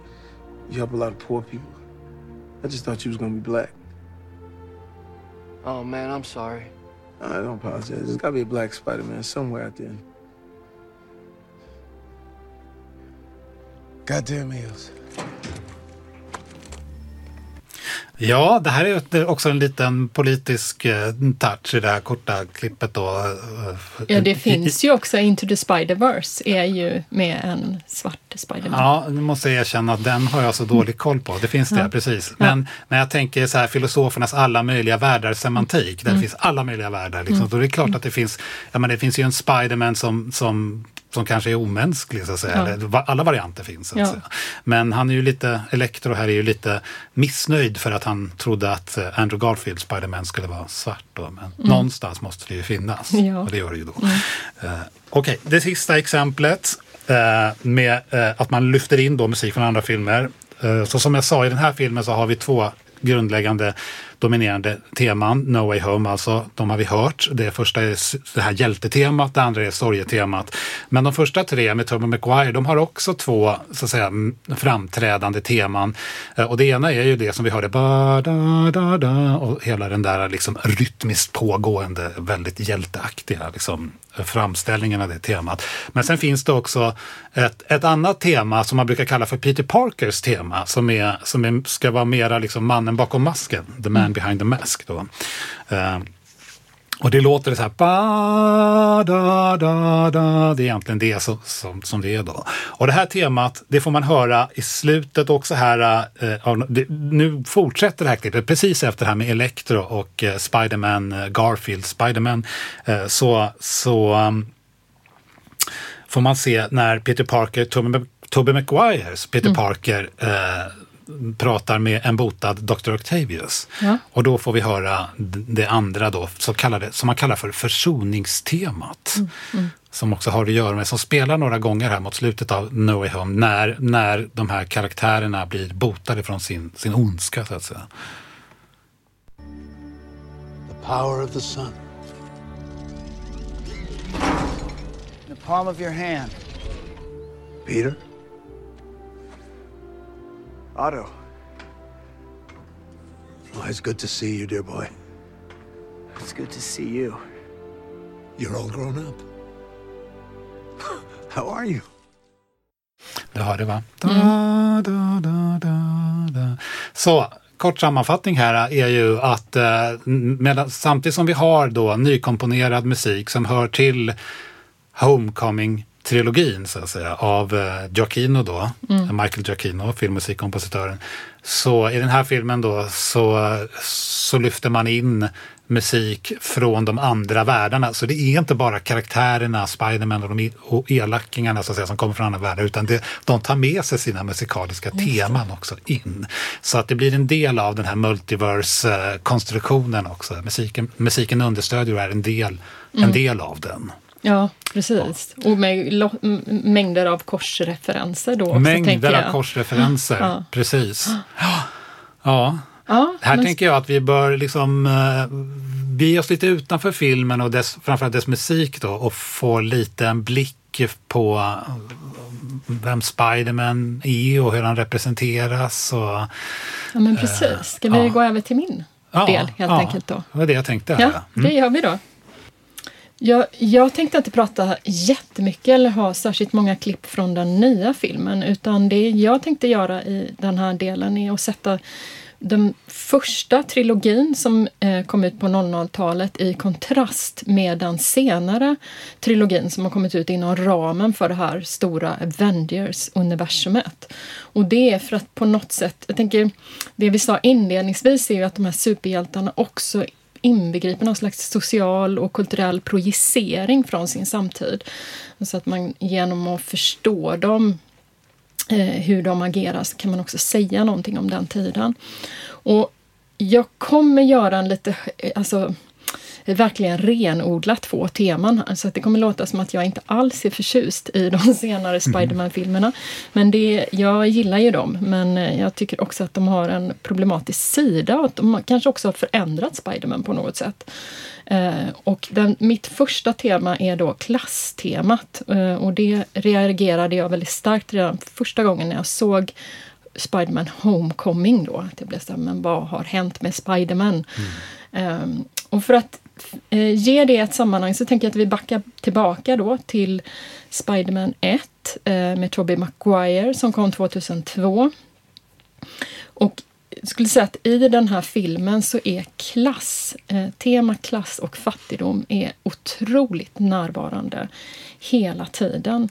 You help a lot of poor people. I just thought you was gonna be black. Oh man, I'm sorry. I don't apologize. There's gotta be a black Spider-Man somewhere out there. Goddamn hills. Ja, det här är också en liten politisk eh, touch i det här korta klippet då. Ja, det finns ju också Into the Spider-Verse är ju med en svart Spiderman. Ja, nu måste jag erkänna att den har jag så dålig koll på. Det finns det, Ja. precis. Men, men jag tänker så här, filosofernas alla möjliga världar semantik, Mm. där det finns alla möjliga världar. Liksom. Då är det klart att det finns, ja, men det finns ju en Spiderman som, som som kanske är omänsklig, så att säga. Ja. Alla varianter finns. Så att Ja. säga. Men han är ju lite, Electro här är ju lite missnöjd för att han trodde att eh, Andrew Garfield, Spiderman, skulle vara svart. Då. Men någonstans måste det ju finnas. Mm. Ja. Mm. Och det gör det ju då. Eh, Okej, det sista exemplet Eh, med eh, att man lyfter in då musik från andra filmer. Eh, så som jag sa, i den här filmen så har vi två grundläggande dominerande teman. No Way Home alltså, de har vi hört. Det första är det här hjältetemat, det andra är sorgetemat. Men de första tre med Tobey Maguire, de har också två så att säga, framträdande teman. Och det ena är ju det som vi hörde, ba, da, da, da, och hela den där liksom rytmiskt pågående, väldigt hjälteaktiga liksom, framställningen av det temat. Men sen finns det också ett, ett annat tema som man brukar kalla för Peter Parkers tema, som, är, som är, ska vara mera liksom mannen bakom masken, the man behind the mask. Då. Eh, och det låter så här, ba, da, da, da. det är egentligen det som, som, som det är då. Och det här temat, det får man höra i slutet också här, eh, av- det, nu fortsätter det här klippet precis efter det här med Electro och eh, Spiderman, eh, Garfield, Spiderman, eh, så, så um, får man se när Peter Parker, Tobey Maguires Peter Parker eh, pratar med en botad Dr. Octavius. Ja. Och då får vi höra det andra då, så kallade, som man kallar för försoningstemat. Som också har att göra med, som spelar några gånger här mot slutet av No Way Home, när, när de här karaktärerna blir botade från sin, sin ondska så att säga. The power of the sun. In the palm of your hand. Peter? Otto. Oh, it's good to see you, dear boy. It's good to see you. You're all grown up. [gasps] How are you? Du hörde va? Da, da, da, da, da. Så, kort sammanfattning här är ju att eh, medan, samtidigt som vi har då nykomponerad musik som hör till Homecoming-trilogin så att säga av eh, Giacchino då, Michael Giacchino, filmmusikkompositören. Så i den här filmen då så, så lyfter man in musik från de andra världarna. Så det är inte bara karaktärerna, Spiderman och, de och elackingarna så att säga, som kommer från andra världar, utan det, de tar med sig sina musikaliska teman också in. Så att det blir en del av den här multiverse-konstruktionen också. Musiken, musiken understödjer och är en del, en del av den. Ja, precis. Och med mängder av korsreferenser då. Mängder av korsreferenser, Ja. precis. Ja, Ja, här men- tänker jag att vi bör liksom uh, bege oss lite utanför filmen och dess, framförallt dess musik då och få lite en blick på eh, vem Spiderman är och hur han representeras. Och, Ja, men precis. Ska vi ja. gå över till min ja, del helt ja, enkelt då? Det var det jag tänkte. Här. Ja, det gör vi då. Jag, jag tänkte inte prata jättemycket eller ha särskilt många klipp från den nya filmen utan det jag tänkte göra i den här delen är att sätta den första trilogin som eh, kom ut på 00-talet i kontrast med den senare trilogin som har kommit ut inom ramen för det här stora Avengers-universumet. Och det är för att på något sätt, jag tänker, det vi sa inledningsvis är ju att de här superhjältarna också inbegriper någon slags social och kulturell projicering från sin samtid. Så att man genom att förstå dem eh, hur de agerar så kan man också säga någonting om den tiden. Och jag kommer göra en lite, eh, alltså verkligen renodla två teman. här, Så det kommer låta som att jag inte alls är förtjust i de [laughs] senare Spiderman-filmerna. Men det, jag gillar ju dem, men eh, jag tycker också att de har en problematisk sida och att de kanske också har förändrat Spiderman på något sätt. Eh, och den, mitt första tema är då klasstemat eh, och det reagerade jag väldigt starkt redan första gången när jag såg Spiderman Homecoming då. Att jag blev så här, men vad har hänt med Spiderman? Ehm, och för att eh, ge det ett sammanhang så tänker jag att vi backar tillbaka då till Spiderman 1 eh, med Tobey Maguire som kom 2002. Och jag skulle säga att i den här filmen så är klass, eh, tema klass och fattigdom är otroligt närvarande hela tiden.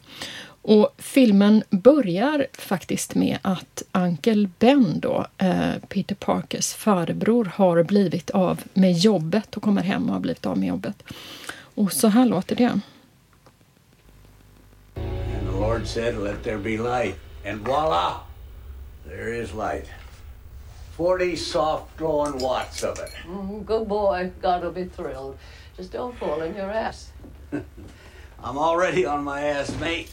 Och filmen börjar faktiskt med att Uncle Ben, då, eh, Peter Parkers farbror, har blivit av med jobbet och kommer hem och har blivit av med jobbet. Och så här låter det. And the Lord said, Let there be light. And voila, there is light. 40 soft glowing watts of it. Mm, good boy. God will be thrilled. Just don't fall in your ass. [laughs] I'm already on my ass, mate.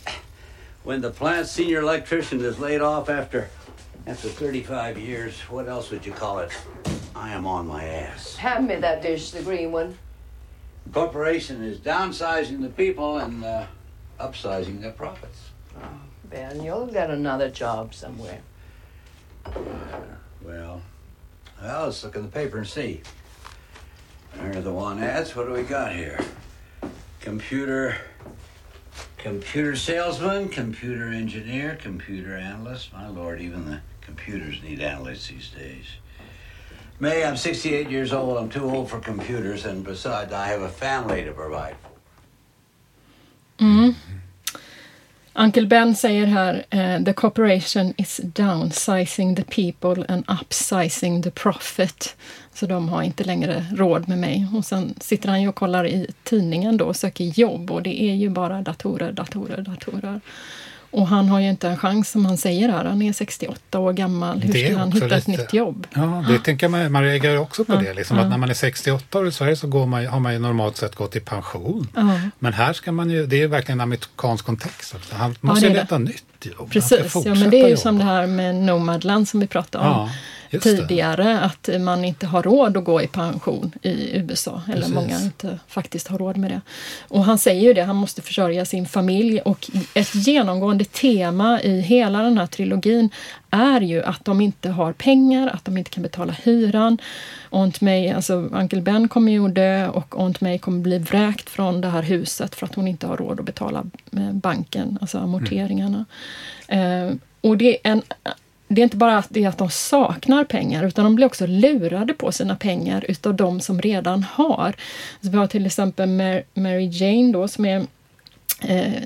When the plant senior electrician is laid off after after 35 years, what else would you call it? I am on my ass. Hand me that dish, the green one. The corporation is downsizing the people and uh, upsizing their profits. Ben, you'll get another job somewhere. [sighs] Well, well, let's look in the paper and see. There are the one ads. What do we got here? Computer, computer salesman, computer engineer, computer analyst. My lord, even the computers need analysts these days. May, I'm 68 years old. I'm too old for computers, and besides, I have a family to provide for. Mm. Uncle Ben säger här, eh, the corporation is downsizing the people and upsizing the profit. Så de har inte längre råd med mig. Och sen sitter han ju och kollar i tidningen då och söker jobb och det är ju bara datorer, datorer, datorer. Och han har ju inte en chans som han säger här. Han är 68 år gammal. Hur ska han hitta ett lite- nytt jobb? Ja, det tänker man, man reagerar också på Ja, det. Liksom, ja. att när man är 68 år i Sverige så går man, har man ju normalt sett gått i pension. Men här ska man ju, det är verkligen en amerikansk kontext också. Han måste ju leta nytt jobb. Precis, ja, men det är ju jobba. som det här med Nomadland som vi pratade om. Tidigare, att man inte har råd att gå i pension i USA. Eller Precis. många inte faktiskt har råd med det. Och han säger ju det, han måste försörja sin familj och ett genomgående tema i hela den här trilogin är ju att de inte har pengar, att de inte kan betala hyran. Aunt May, alltså Uncle Ben kommer ju att dö och Aunt May kommer bli vräkt från det här huset för att hon inte har råd att betala eh, banken, alltså amorteringarna. Eh, och det är, en, det är inte bara att, det är att de saknar pengar utan de blir också lurade på sina pengar utav de som redan har. Så vi har till exempel Mary Jane då som är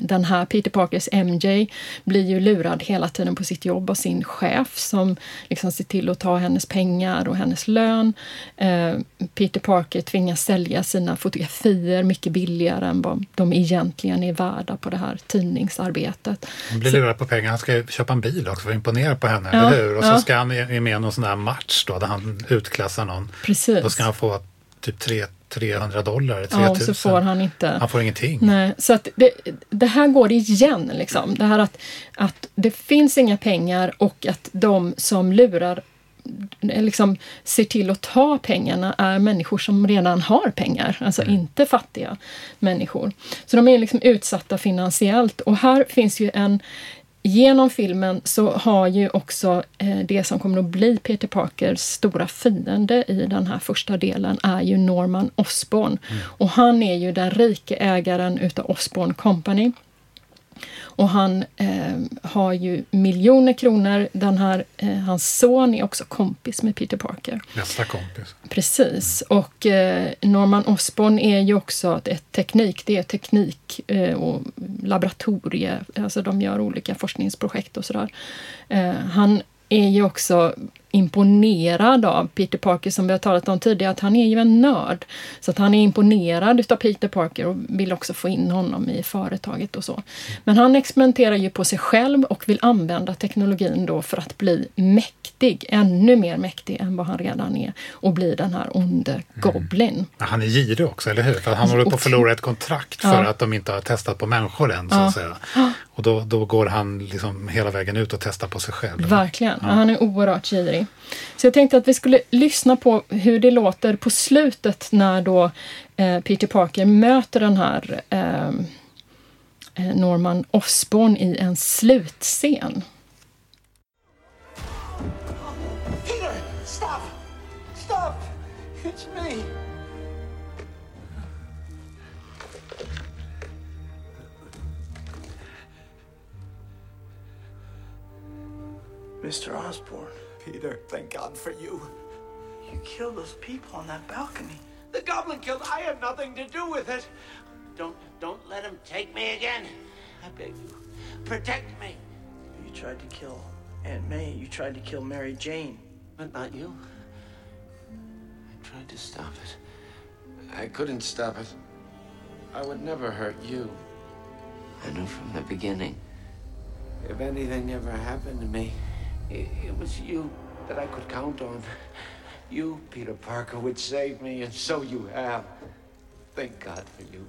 den här Peter Parkers MJ blir ju lurad hela tiden på sitt jobb av sin chef som liksom ser till att ta hennes pengar och hennes lön. Eh, Peter Parker tvingas sälja sina fotografier mycket billigare än vad de egentligen är värda på det här tidningsarbetet. Han blir lurad på pengar. Han ska köpa en bil också för att imponera på henne, Ja, eller hur? Och så ja. ska han är med i någon sån där match då, där han utklassar någon. Precis. Då ska han få typ tre, 300 dollar, 3000. Ja, och så får han inte... Han får ingenting. Nej, så att det, det här går igen. Liksom. Det här att, att det finns inga pengar och att de som lurar liksom ser till att ta pengarna är människor som redan har pengar, alltså inte fattiga människor. Så de är liksom utsatta finansiellt och här finns ju en Genom filmen så har ju också eh, det som kommer att bli Peter Parkers stora fiende i den här första delen är ju Norman Osborn. Och han är ju den rike ägaren utav Osborn Company. Och han eh, har ju miljoner kronor. Den här, eh, hans son är också kompis med Peter Parker. Bästa kompis. Precis. Och eh, Norman Osborn är ju också ett, ett teknik, det är teknik eh, och laboratorie, alltså de gör olika forskningsprojekt och sådär. Eh, han är ju också imponerad av Peter Parker som vi har talat om tidigare, att han är ju en nörd. Så att han är imponerad utav Peter Parker och vill också få in honom i företaget och så. Men han experimenterar ju på sig själv och vill använda teknologin då för att bli mäktig, ännu mer mäktig än vad han redan är och bli den här onde Goblin. Men han är girig också, eller hur? För han håller på att förlora ett kontrakt för Ja. att de inte har testat på människor än, så att säga. Och då, då går han liksom hela vägen ut och testar på sig själv. Verkligen. Ja. Han är oerhört girig. Så jag tänkte att vi skulle lyssna på hur det låter på slutet när då eh, Peter Parker möter den här eh, eh, Norman Osborn i en slutscen. Peter, stop! Stop! It's me! Mr. Osborne. Peter, thank God for you. You killed those people on that balcony. The goblin killed. I had nothing to do with it. Don't, don't let him take me again. I beg you. Protect me. You tried to kill Aunt May. You tried to kill Mary Jane. But not you. I tried to stop it. I couldn't stop it. I would never hurt you. I knew from the beginning. If anything ever happened to me, it, it was you that I could count on. You, Peter Parker, would save me, and so you have. Thank God for you.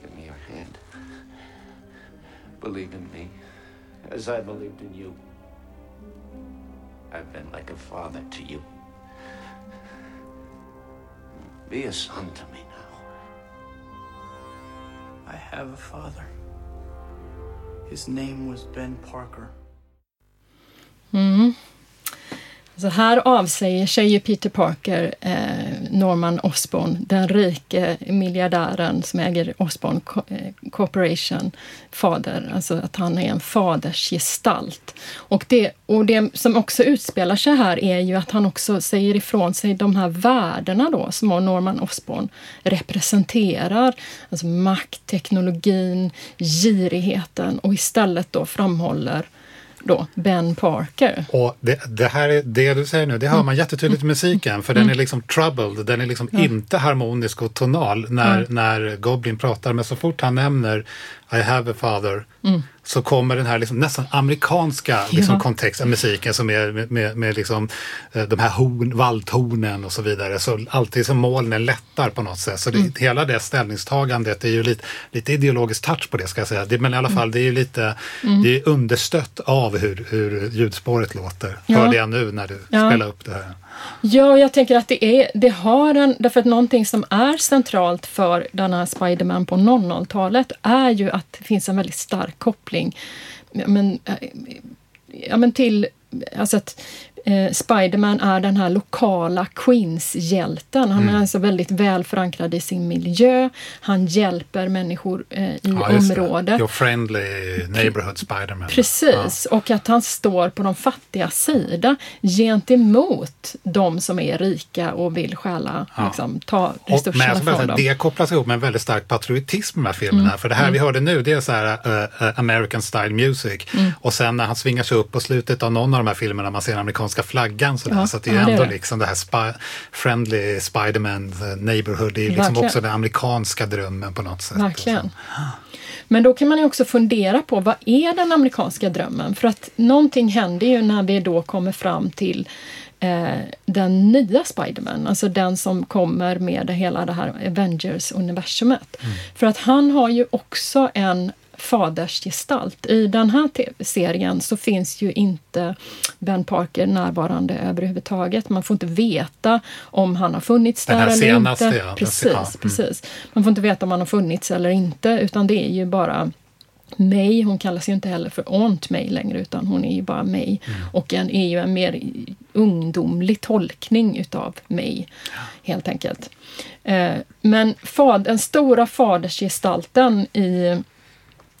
Give me your hand. Believe in me, as I believed in you. I've been like a father to you. Be a son to me now. I have a father. His name was Ben Parker. Mm. Så här avsäger sig ju Peter Parker eh, Norman Osborn, den rike miljardären som äger Osborn eh, Corporation, fader. Alltså att han är en fadersgestalt. Och det, och det som också utspelar sig här är ju att han också säger ifrån sig de här värdena då som Norman Osborn representerar. Alltså makt, teknologin, girigheten och istället då framhåller då Ben Parker. Och det, det här är, det du säger nu, det hör man jättetydligt i musiken för den är liksom troubled, den är liksom Ja. inte harmonisk och tonal när, Nej. när Goblin pratar. Men så fort han nämner I have a father Mm. Så kommer den här liksom nästan amerikanska liksom Ja. kontexten, musiken som är med, med, med liksom, eh, de här horn, valthornen och så vidare. Så alltid som molnen lättar på något sätt. Så det, Mm. hela det ställningstagandet är ju lite, lite ideologisk touch på det ska jag säga. Det, men i alla Mm. fall, det är ju lite Mm. det är understött av hur, hur ljudspåret låter. Ja. Hörde jag nu när du Ja. spelade upp det här. Ja, jag tänker att det, är, det har en... Därför att någonting som är centralt för den här Spiderman på 00-talet är ju att det finns en väldigt stark koppling men, eh, ja, men till... Alltså att eh, Spiderman är den här lokala Queens-hjälten. Han Mm. är alltså väldigt väl förankrad i sin miljö. Han hjälper människor eh, i Ja, området. Your friendly neighborhood Spiderman. Precis, och att han står på de fattiga sida gentemot de som är rika och vill stjäla, Ja. liksom, ta resurserna från dem. det kopplas ihop med en väldigt stark patriotism i de här filmerna. Mm. För det här Mm. vi hörde nu, det är så här eh, eh, American style music. Mm. Och sen när han svingar sig upp på slutet av någon av de här filmerna, man ser den amerikanska flaggan sådär. Ja, så att det är ja, ändå det. liksom det här spi- friendly Spiderman eh, neighborhood. Det är liksom Verkligen. också den amerikanska drömmen på något sätt. Verkligen. Men då kan man ju också fundera på vad är den amerikanska drömmen? För att någonting händer ju när vi då kommer fram till eh, den nya Spiderman, alltså den som kommer med hela det här Avengers-universumet. För att han har ju också en fadersgestalt. I den här TV-serien så finns ju inte Ben Parker närvarande överhuvudtaget. Man får inte veta om han har funnits Den där eller senaste, inte. ja, Precis, ja, mm. precis. Man får inte veta om han har funnits eller inte, utan det är ju bara May, hon kallas ju inte heller för Aunt May längre utan hon är ju bara May. Mm. Och en, är ju en mer ungdomlig tolkning utav May, helt enkelt. Eh, men fad, den stora fadersgestalten i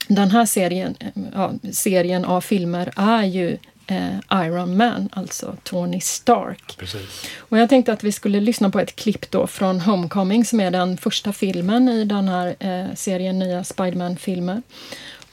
den här serien, eh, ja, serien av filmer är ju eh, Iron Man, alltså Tony Stark. Precis. Och jag tänkte att vi skulle lyssna på ett klipp då från Homecoming som är den första filmen i den här eh, serien nya Spiderman-filmer.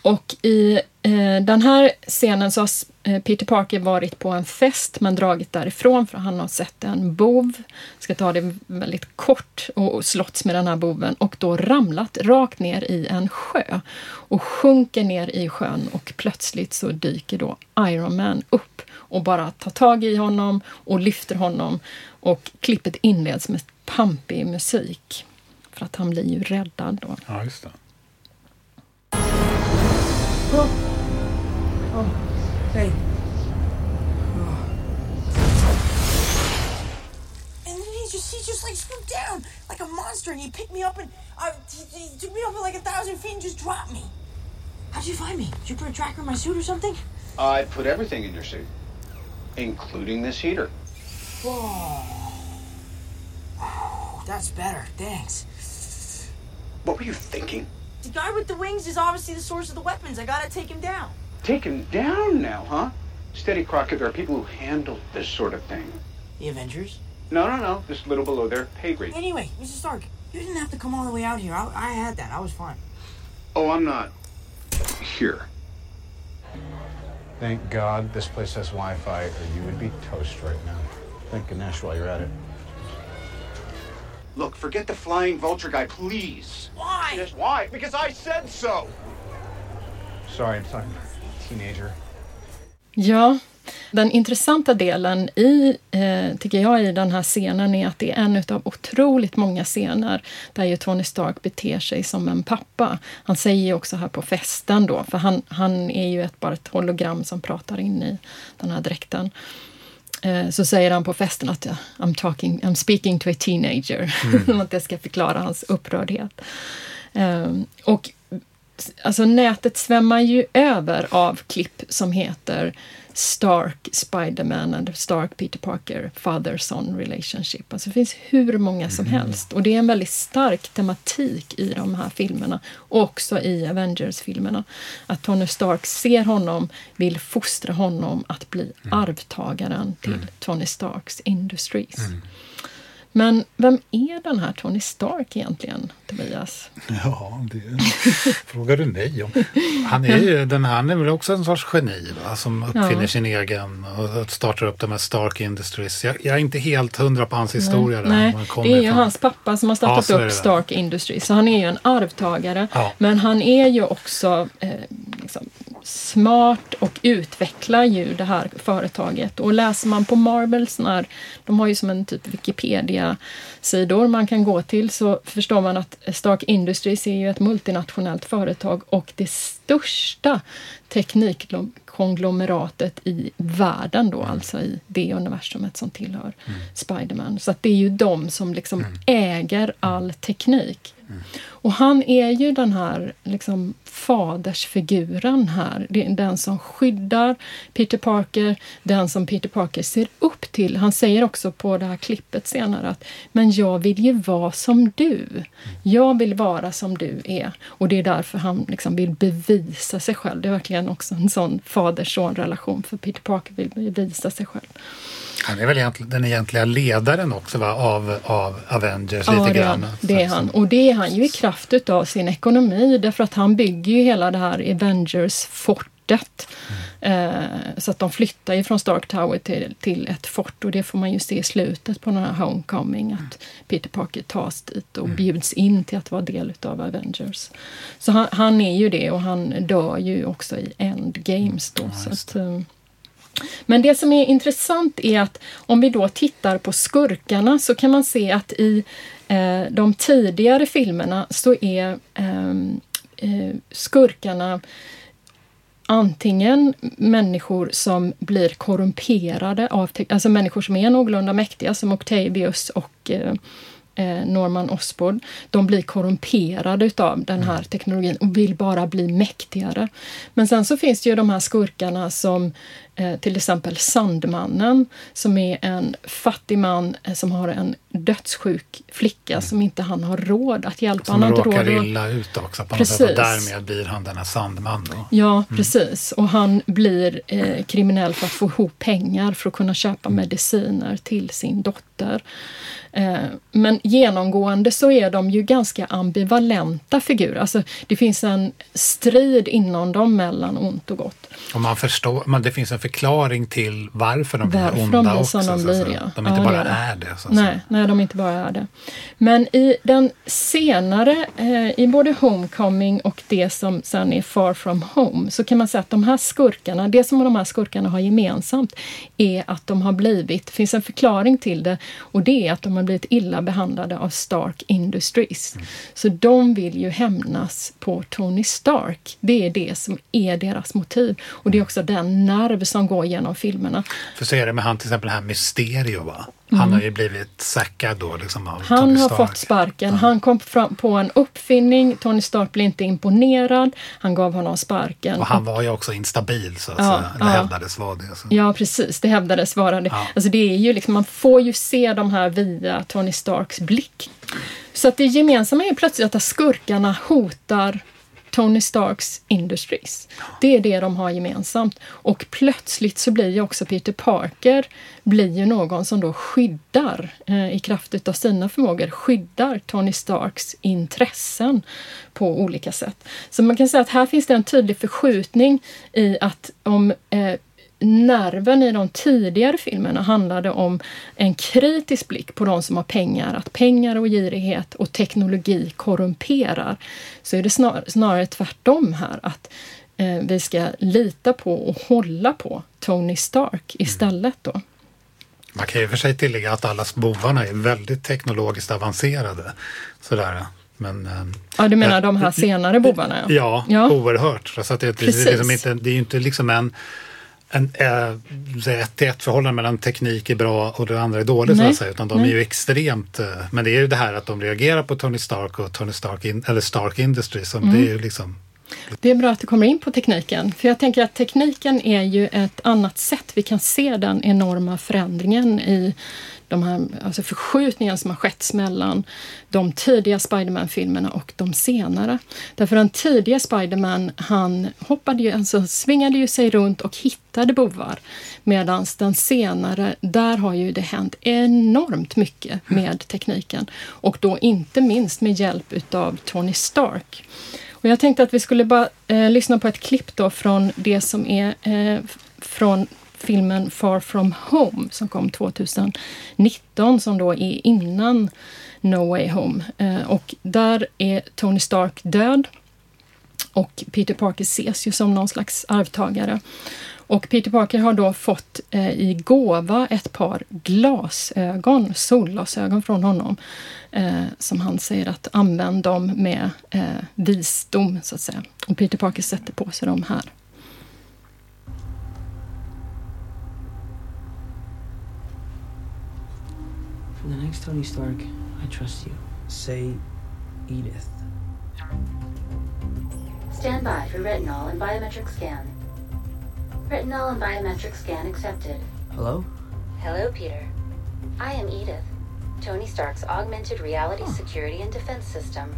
Och i eh, den här scenen så har eh, Peter Parker varit på en fest men dragit därifrån för han har sett en bov. Ska ta det väldigt kort och och slåtts med den här boven och då ramlat rakt ner i en sjö och sjunker ner i sjön och plötsligt så dyker då Iron Man upp och bara tar tag i honom och lyfter honom och klippet inleds med pampig musik. För att han blir ju räddad då. Ja, just det. Oh. Oh. Hey. And then he just he just like swooped down like a monster and he picked me up and uh, he, he took me up like a thousand feet and just dropped me. How'd you find me? Did you put a tracker in my suit or something? I put everything in your suit, including this heater. Whoa. That's better. Thanks. What were you thinking? The guy with the wings is obviously the source of the weapons. I gotta take him down. Take him down now, huh? Steady, Crockett. There are people who handle this sort of thing. The Avengers? No, no, no. Just a little below their pay grade. Anyway, Mr. Stark, you didn't have to come all the way out here. I, I had that. I was fine. Oh, I'm not here. Thank God this place has Wi-Fi, or you would be toast right now. Thank Ganesh while you're at it. Look, forget the flying vulture guy, please. Why? Yes, why? Because I said so. Sorry, I'm talking teenager. Ja, den intressanta delen i, eh, tycker jag, i den här scenen är att det är en av otroligt många scener där ju Tony Stark beter sig som en pappa. Han säger ju också här på festen då, för han, han är ju ett, bara ett hologram som pratar in i den här dräkten. Eh, så säger han på festen att I'm, talking, I'm speaking to a teenager. Mm. [laughs] att det ska förklara hans upprördhet. Eh, och alltså nätet svämmar ju över av klipp som heter Stark Spiderman and Stark Peter Parker father-son relationship. Alltså det finns hur många som mm. helst. Och det är en väldigt stark tematik i de här filmerna. Och också i Avengers-filmerna. Att Tony Stark ser honom, vill fostra honom att bli mm. arvtagaren till mm. Tony Starks Industries. Mm. Men vem är den här Tony Stark egentligen, Tobias? Ja, det frågar du mig om. Han är ju den här, han är väl också en sorts geni va? som uppfinner ja. sin egen och startar upp de här Stark Industries. Jag, jag är inte helt hundra på hans historia. Nej, där, det är ju hans pappa som har startat ja, upp Stark Industries. Så han är ju en arvtagare. Ja. Men han är ju också eh, liksom, smart och utvecklar ju det här företaget. Och läser man på Marvels, när, de har ju som en typ Wikipedia-sidor man kan gå till, så förstår man att Stark Industries är ju ett multinationellt företag och det största teknikkonglomeratet i världen då, mm. alltså i det universumet som tillhör mm. Spiderman. Så att det är ju de som liksom mm. äger all teknik. Mm. Och han är ju den här liksom, fadersfiguren här. Den som skyddar Peter Parker, den som Peter Parker ser upp till. Han säger också på det här klippet senare att men jag vill ju vara som du. Jag vill vara som du är. Och det är därför han liksom vill bevisa sig själv. Det är verkligen också en sån fader-son-relation för Peter Parker vill bevisa sig själv. Han är väl den egentliga ledaren också va? Av, av Avengers ja, lite grann. det är han. Och det är han ju i kraft av sin ekonomi därför att han bygger ju hela det här Avengers-fortet. Mm. Eh, så att de flyttar ju från Stark Tower till, till ett fort och det får man ju se i slutet på den här Homecoming att Peter Parker tas dit och mm. bjuds in till att vara del utav Avengers. Så han, han, är ju det och han dör ju också i Endgames då. Så att, eh, men det som är intressant är att om vi då tittar på skurkarna så kan man se att i eh, de tidigare filmerna så är ehm, eh, skurkarna antingen människor som blir korrumperade av, alltså människor som är någorlunda mäktiga som Octavius och eh, eh, Norman Osborn, de blir korrumperade utav den här teknologin och vill bara bli mäktigare. Men sen så finns det ju de här skurkarna som till exempel Sandmannen som är en fattig man eh, som har en dödssjuk flicka mm. som inte han har råd att hjälpa. Som han råkar råd illa ut också på precis. något sätt och därmed blir han denna Sandman. Då. Ja, mm. precis. Och han blir eh, kriminell för att få ihop pengar för att kunna köpa mm. mediciner till sin dotter. Eh, men genomgående så är de ju ganska ambivalenta figurer. Alltså, det finns en strid inom dem mellan ont och gott. Och man förstår, men det finns en förklaring till varför de blir varför onda de blir också. De blir, ja. De inte ja, bara det är. det. Så nej, nej, de inte bara är det. Men i den senare, eh, i både Homecoming och det som sen är Far from Home, så kan man säga att de här skurkarna, det som de här skurkarna har gemensamt är att de har blivit, det finns en förklaring till det, och det är att de har blivit illa behandlade av Stark Industries. Mm. Så de vill ju hämnas på Tony Stark. Det är det som är deras motiv. Och det är också den nerv som går genom filmerna. För så är det med han till exempel här Mysterio va? Han mm. har ju blivit sackad då liksom av Han Tony har fått sparken. Ja. Han kom fram på en uppfinning. Tony Stark blev inte imponerad. Han gav honom sparken. Och han var ju också instabil så att ja, säga. Det ja. hävdades vara det. Så. Ja precis, det hävdades vara det. Ja. Alltså det är ju liksom, man får ju se de här via Tony Starks blick. Så att det gemensamma är plötsligt att skurkarna hotar Tony Starks Industries. Det är det de har gemensamt. Och plötsligt så blir ju också Peter Parker blir ju någon som då skyddar, eh, i kraft av sina förmågor, skyddar Tony Starks intressen på olika sätt. Så man kan säga att här finns det en tydlig förskjutning i att om eh, nerven i de tidigare filmerna handlade om en kritisk blick på de som har pengar, att pengar och girighet och teknologi korrumperar. Så är det snar, snarare tvärtom här, att eh, vi ska lita på och hålla på Tony Stark istället då. Man kan ju för sig tillägga att alla bovarna är väldigt teknologiskt avancerade. Sådär. Men, eh, ja, du menar äh, de här senare bovarna? Ja, ja, ja. oerhört. Så att det, det, det, liksom inte, det är ju inte liksom en en, äh, ett till ett förhållande mellan teknik är bra och det andra är dåligt Nej. så att säga, utan de Nej. är ju extremt, äh, men det är ju det här att de reagerar på Tony Stark och Tony Stark, in, eller Stark Industries, som mm. det är ju liksom det är bra att du kommer in på tekniken, för jag tänker att tekniken är ju ett annat sätt vi kan se den enorma förändringen i de här alltså förskjutningen som har skett mellan de tidiga Spiderman-filmerna och de senare. Därför den tidiga Spiderman, han hoppade ju, alltså svingade ju sig runt och hittade bovar. Medan den senare, där har ju det hänt enormt mycket med tekniken. Och då inte minst med hjälp utav Tony Stark. Och jag tänkte att vi skulle bara eh, lyssna på ett klipp då från det som är eh, från filmen Far from Home som kom 2019 som då är innan No Way Home. Eh, och där är Tony Stark död och Peter Parker ses ju som någon slags arvtagare. Och Peter Parker har då fått eh, i gåva ett par glasögon, solglasögon från honom. Eh, som han säger att använd dem med eh, visdom, så att säga. Och Peter Parker sätter på sig de här. For the next Tony Stark, I trust you. Say Edith. Stand by for retinol and biometric scan. Retinol and biometric scan accepted. Hello? Hello, Peter. I am Edith, Tony Stark's augmented reality oh. security and defense system.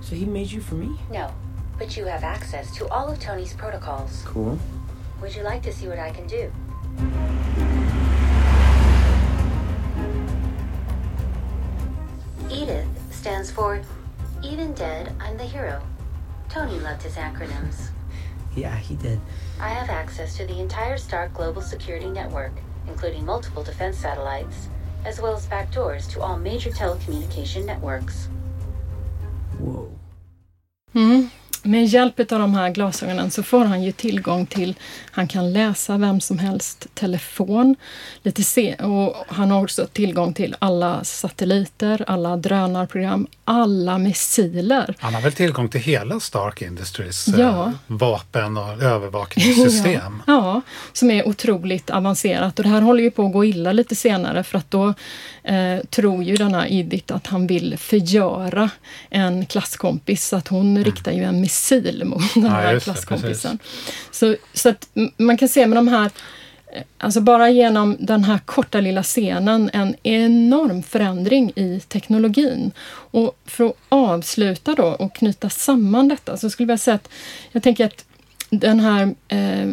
So he made you for me? No, but you have access to all of Tony's protocols. Cool. Would you like to see what I can do? For Even Dead, I'm the Hero. Tony loved his acronyms. [laughs] Yeah, he did. I have access to the entire Stark Global Security Network, including multiple defense satellites, as well as backdoors to all major telecommunication networks. Whoa. Mm. Med hjälp av de här glasögonen så får han ju tillgång till, han kan läsa vem som helst telefon. Lite se, och han har också tillgång till alla satelliter, alla drönarprogram, alla missiler. Han har väl tillgång till hela Stark Industries eh, ja. vapen och [laughs] övervakningssystem? Ja. ja, som är otroligt avancerat och det här håller ju på att gå illa lite senare för att då eh, tror ju denna Edith att han vill förgöra en klasskompis så att hon mm. riktar ju en missil mot den här klasskompisen. Så, så att man kan se med de här Alltså bara genom den här korta lilla scenen en enorm förändring i teknologin. Och för att avsluta då och knyta samman detta så skulle jag säga att jag tänker att den här eh,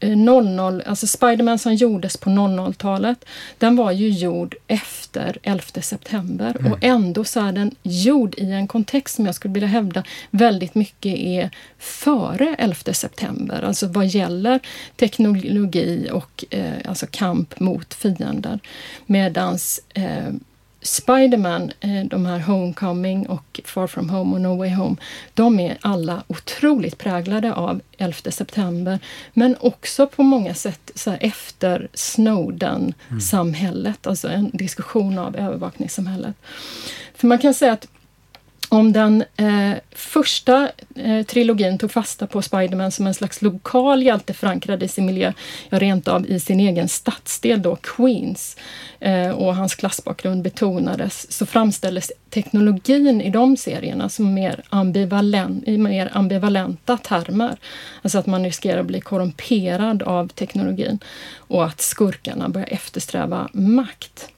00, alltså Spiderman som gjordes på 00-talet, den var ju gjord efter 11 september mm. och ändå så är den gjord i en kontext som jag skulle vilja hävda väldigt mycket är före 11 september, alltså vad gäller teknologi och eh, alltså kamp mot fiender. Medans eh, Spiderman, eh, de här Homecoming och Far From Home och No Way Home, de är alla otroligt präglade av 11 september, men också på många sätt så efter Snowden-samhället, mm. alltså en diskussion av övervakningssamhället. För man kan säga att om den eh, första eh, trilogin tog fasta på Spiderman som en slags lokal hjälte förankrad i sin miljö, ja rent av i sin egen stadsdel då, Queens, eh, och hans klassbakgrund betonades, så framställdes teknologin i de serierna som mer ambivalent, i mer ambivalenta termer. Alltså att man riskerar att bli korrumperad av teknologin och att skurkarna börjar eftersträva makt.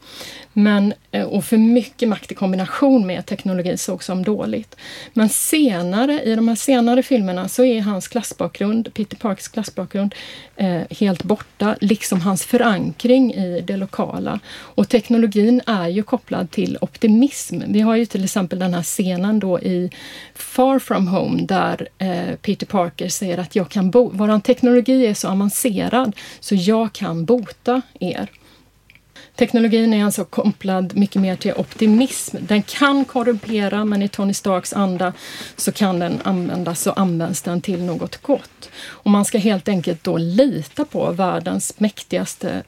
Men, eh, och för mycket makt i kombination med teknologi sågs som dåligt. Men senare, i de här senare filmerna, så är hans klassbakgrund, Peter Parkers klassbakgrund, eh, helt borta, liksom hans förankring i det lokala. Och teknologin är ju kopplad till optimism. Vi har ju till exempel den här scenen då i Far from home där eh, Peter Parker säger att jag kan bo våran teknologi är så avancerad så jag kan bota er. Teknologin är alltså kopplad mycket mer till optimism. Den kan korrumpera, men i Tony Starks anda så kan den användas och används den till något gott. Och man ska helt enkelt då lita på världens mäktigaste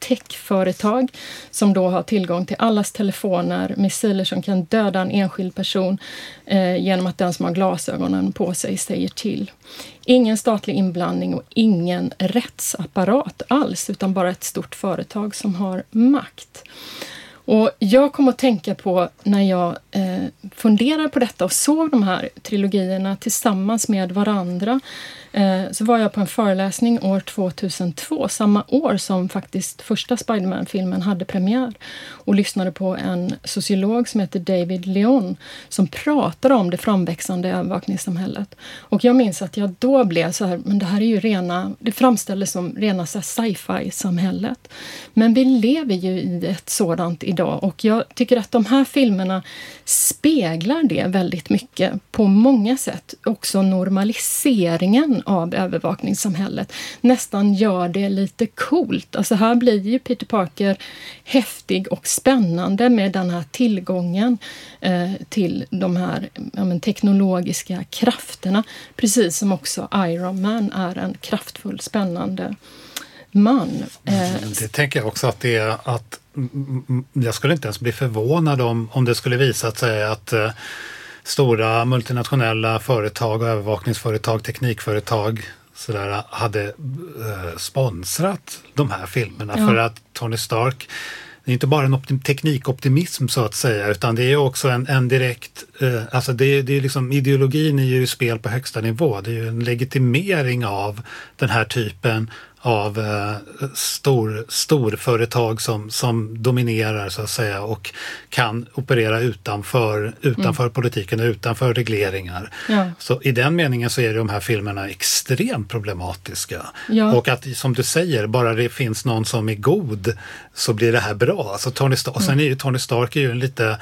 techföretag som då har tillgång till allas telefoner, missiler som kan döda en enskild person eh, genom att den som har glasögonen på sig säger till. Ingen statlig inblandning och ingen rättsapparat alls, utan bara ett stort företag som har makt. Och jag kom att tänka på när jag eh, funderade på detta och såg de här trilogierna tillsammans med varandra Eh, Eh, så var jag på en föreläsning år 2002, samma år som faktiskt första Spiderman-filmen hade premiär och lyssnade på en sociolog som heter David Leon som pratade om det framväxande övervakningssamhället. Och jag minns att jag då blev så här, men det här är ju rena, det framställdes som rena sci-fi-samhället. Men vi lever ju i ett sådant idag och jag tycker att de här filmerna speglar det väldigt mycket på många sätt. Också normaliseringen av övervakningssamhället nästan gör det lite coolt. Alltså här blir ju Peter Parker häftig och spännande med den här tillgången eh, till de här ja, men, teknologiska krafterna. Precis som också Iron Man är en kraftfull, spännande man. Eh, mm, det tänker jag också att det är att jag skulle inte ens bli förvånad om, om det skulle visa sig att eh, stora multinationella företag och övervakningsföretag, teknikföretag sådär, hade eh, sponsrat de här filmerna ja. för att Tony Stark det är inte bara en teknikoptimism så att säga utan det är också en, en direkt, eh, alltså det, det är liksom ideologin är ju spel på högsta nivå. Det är ju en legitimering av den här typen av eh, stor, storföretag som, som dominerar så att säga och kan operera utanför, utanför mm. politiken och utanför regleringar. Ja. Så i den meningen så är de här filmerna extremt problematiska. Ja. Och att som du säger, bara det finns någon som är god så blir det här bra. Alltså Tony Stark, mm. Och sen är ju Tony Stark är ju en lite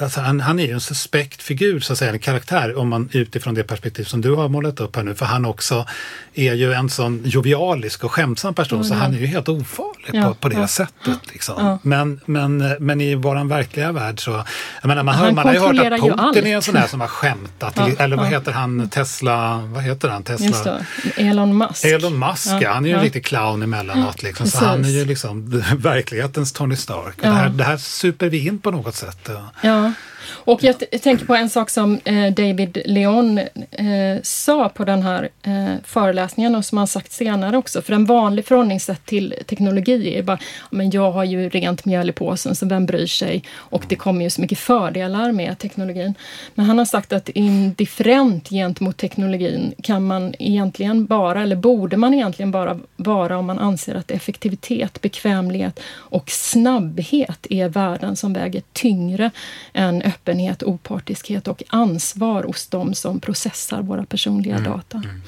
Alltså han, han, är ju en suspekt figur, så att säga, en karaktär om man utifrån det perspektiv som du har målat upp här nu. För han också är ju en sån jovialisk och skämtsam person mm. så han är ju helt ofarlig ja, på, på det ja. sättet. Liksom. Ja. Men, men, men i vår verkliga värld så, jag menar, man, hör, man har ju hört att Putin är en sån där som har skämtat. [laughs] eller vad heter han, Tesla, vad heter han? Tesla? Elon Musk. Elon Musk, han är ju en riktig clown emellanåt. Liksom. Så han är ju liksom [laughs] verklighetens Tony Stark. Det här, det här super vi in på något sätt. Ja. Och jag, tänker på en sak som eh, David Leon eh, sa på den här eh, föreläsningen och som han sagt senare också. För en vanlig förhållningssätt till teknologi är bara, men jag har ju rent mjöl i påsen så vem bryr sig? Och det kommer ju så mycket fördelar med teknologin. Men han har sagt att indifferent gentemot teknologin kan man egentligen bara, eller borde man egentligen bara vara om man anser att effektivitet, bekvämlighet och snabbhet är värden som väger tyngre än öppenhet, opartiskhet och ansvar hos de som processar våra personliga mm. data. Mm.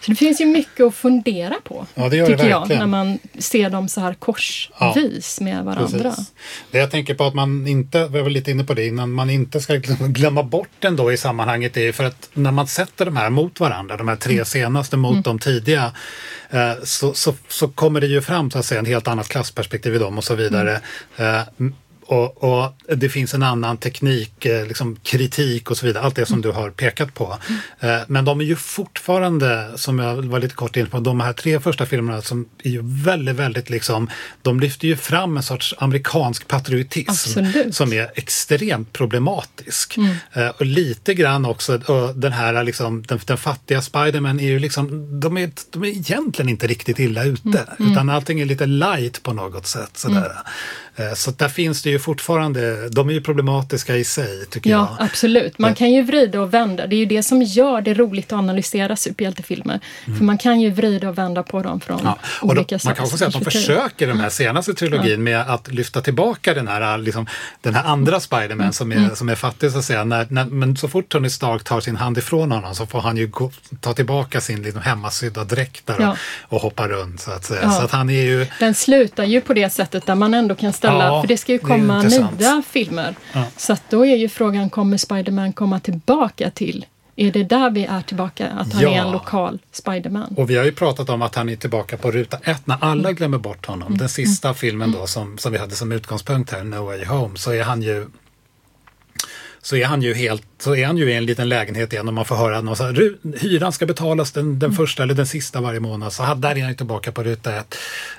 Så det finns ju mycket att fundera på, ja, det tycker det jag, när man ser dem så här korsvis ja, med varandra. Precis. Det jag tänker på att man inte, vi var lite inne på det innan, man inte ska glömma bort den då i sammanhanget är för att när man sätter de här mot varandra, de här tre mm. senaste mot mm. de tidiga, eh, så, så, så kommer det ju fram så att säga en helt annat klassperspektiv i dem och så vidare. Mm. Eh, och, och, det finns en annan teknik, eh, liksom kritik och så vidare, allt det som du har pekat på. Mm. Men de är ju fortfarande, som jag var lite kort inne på, de här tre första filmerna som är ju väldigt, väldigt liksom, de lyfter ju fram en sorts amerikansk patriotism Absolut. som är extremt problematisk. Mm. Eh, och lite grann också, och den här liksom, den, den fattiga Spiderman är ju liksom, de är, de är egentligen inte riktigt illa ute, mm. mm. utan allting är lite light på något sätt. Sådär. Eh, Så där finns det ju fortfarande, de är ju problematiska i sig tycker Ja, jag. absolut. Man kan ju vrida och vända. Det är ju det som gör det roligt att analysera superhjältefilmer. För man kan ju vrida och vända på dem från Mm. Ja, olika man kan också säga att de försöker den här senaste trilogin med att lyfta tillbaka den här, liksom, den här andra Spiderman som, är, Mm. som är fattig så att säga. När, när, men så fort Tony Stark tar sin hand ifrån honom så får han ju gå, ta tillbaka sin liksom, hemmasydda dräkt där och, Ja. och hoppa runt så att säga. Ja. Så att han är ju... Den slutar ju på det sättet där man ändå kan ställa, Ja, för det ska ju komma nya filmer. Ja. Så att då är ju frågan, kommer Spiderman komma tillbaka till? Är det där vi är tillbaka? Att han Ja. är en lokal Spiderman? Och vi har ju pratat om att han är tillbaka på ruta ett när alla glömmer bort honom. Mm. Den sista filmen då som, som vi hade som utgångspunkt här, No Way Home, så är han ju så är han ju helt, så är han ju i en liten lägenhet igen och man får höra "Ru- hyran ska betalas den, den första eller den sista varje månad. Så här, där är han ju tillbaka på ruta ett.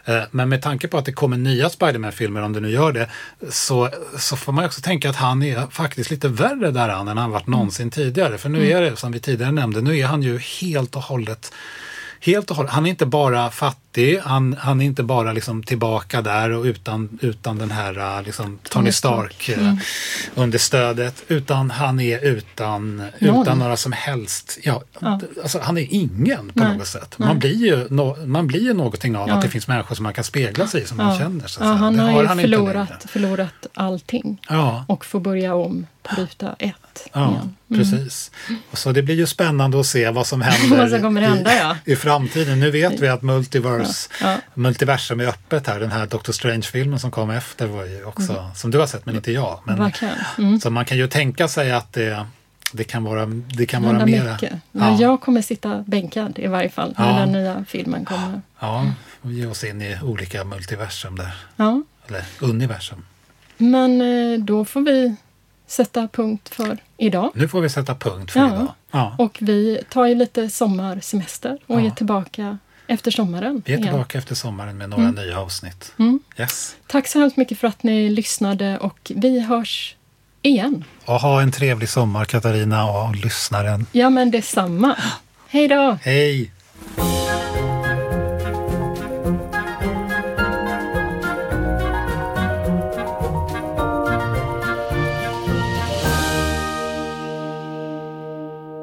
Eh, Men med tanke på att det kommer nya Spiderman-filmer, om det nu gör det, så, så får man också tänka att han är faktiskt lite värre där han än han varit någonsin tidigare. För nu är det, som vi tidigare nämnde, nu är han ju helt och hållet Helt och hållet. Han är inte bara fattig, han, han är inte bara liksom tillbaka där och utan, utan den här äh, liksom, Tony Stark äh, Mm. understödet. Utan han är utan, Någon. utan några som helst, ja, Ja. Alltså, han är ingen på Nej. något sätt. Nej. Man blir ju, no, man blir ju någonting av Ja. att det finns människor som man kan spegla sig i, som man känner. Så ja, han Det har ju längre. förlorat, förlorat allting Ja. och får börja om på ruta ett Ja, igen. Mm. precis. Och så det blir ju spännande att se vad som händer [laughs] Vad som kommer hända, ja. i, i framtiden. Nu vet vi att Multiverse, Ja, ja. multiversum är öppet här. Den här Doctor Strange-filmen som kom efter var ju också, Mm. som du har sett men inte jag. Men. Mm. Så man kan ju tänka sig att det, det kan vara, det kan vara mera. mycket. Men Ja, jag kommer sitta bänkad i varje fall när Ja. den nya filmen kommer. ja, och ge oss in i olika multiversum där. Ja. Eller universum. Men eh, då får vi sätta punkt för idag. Nu får vi sätta punkt för Ja. idag. Ja. Och vi tar ju lite sommarsemester och Ja. är tillbaka efter sommaren. Vi är igen. tillbaka efter sommaren med några Mm. nya avsnitt. Mm. Yes. Tack så hemskt mycket för att ni lyssnade och vi hörs igen. Och ha en trevlig sommar Katarina och lyssnaren. Ja, men detsamma. Hej då! Hej!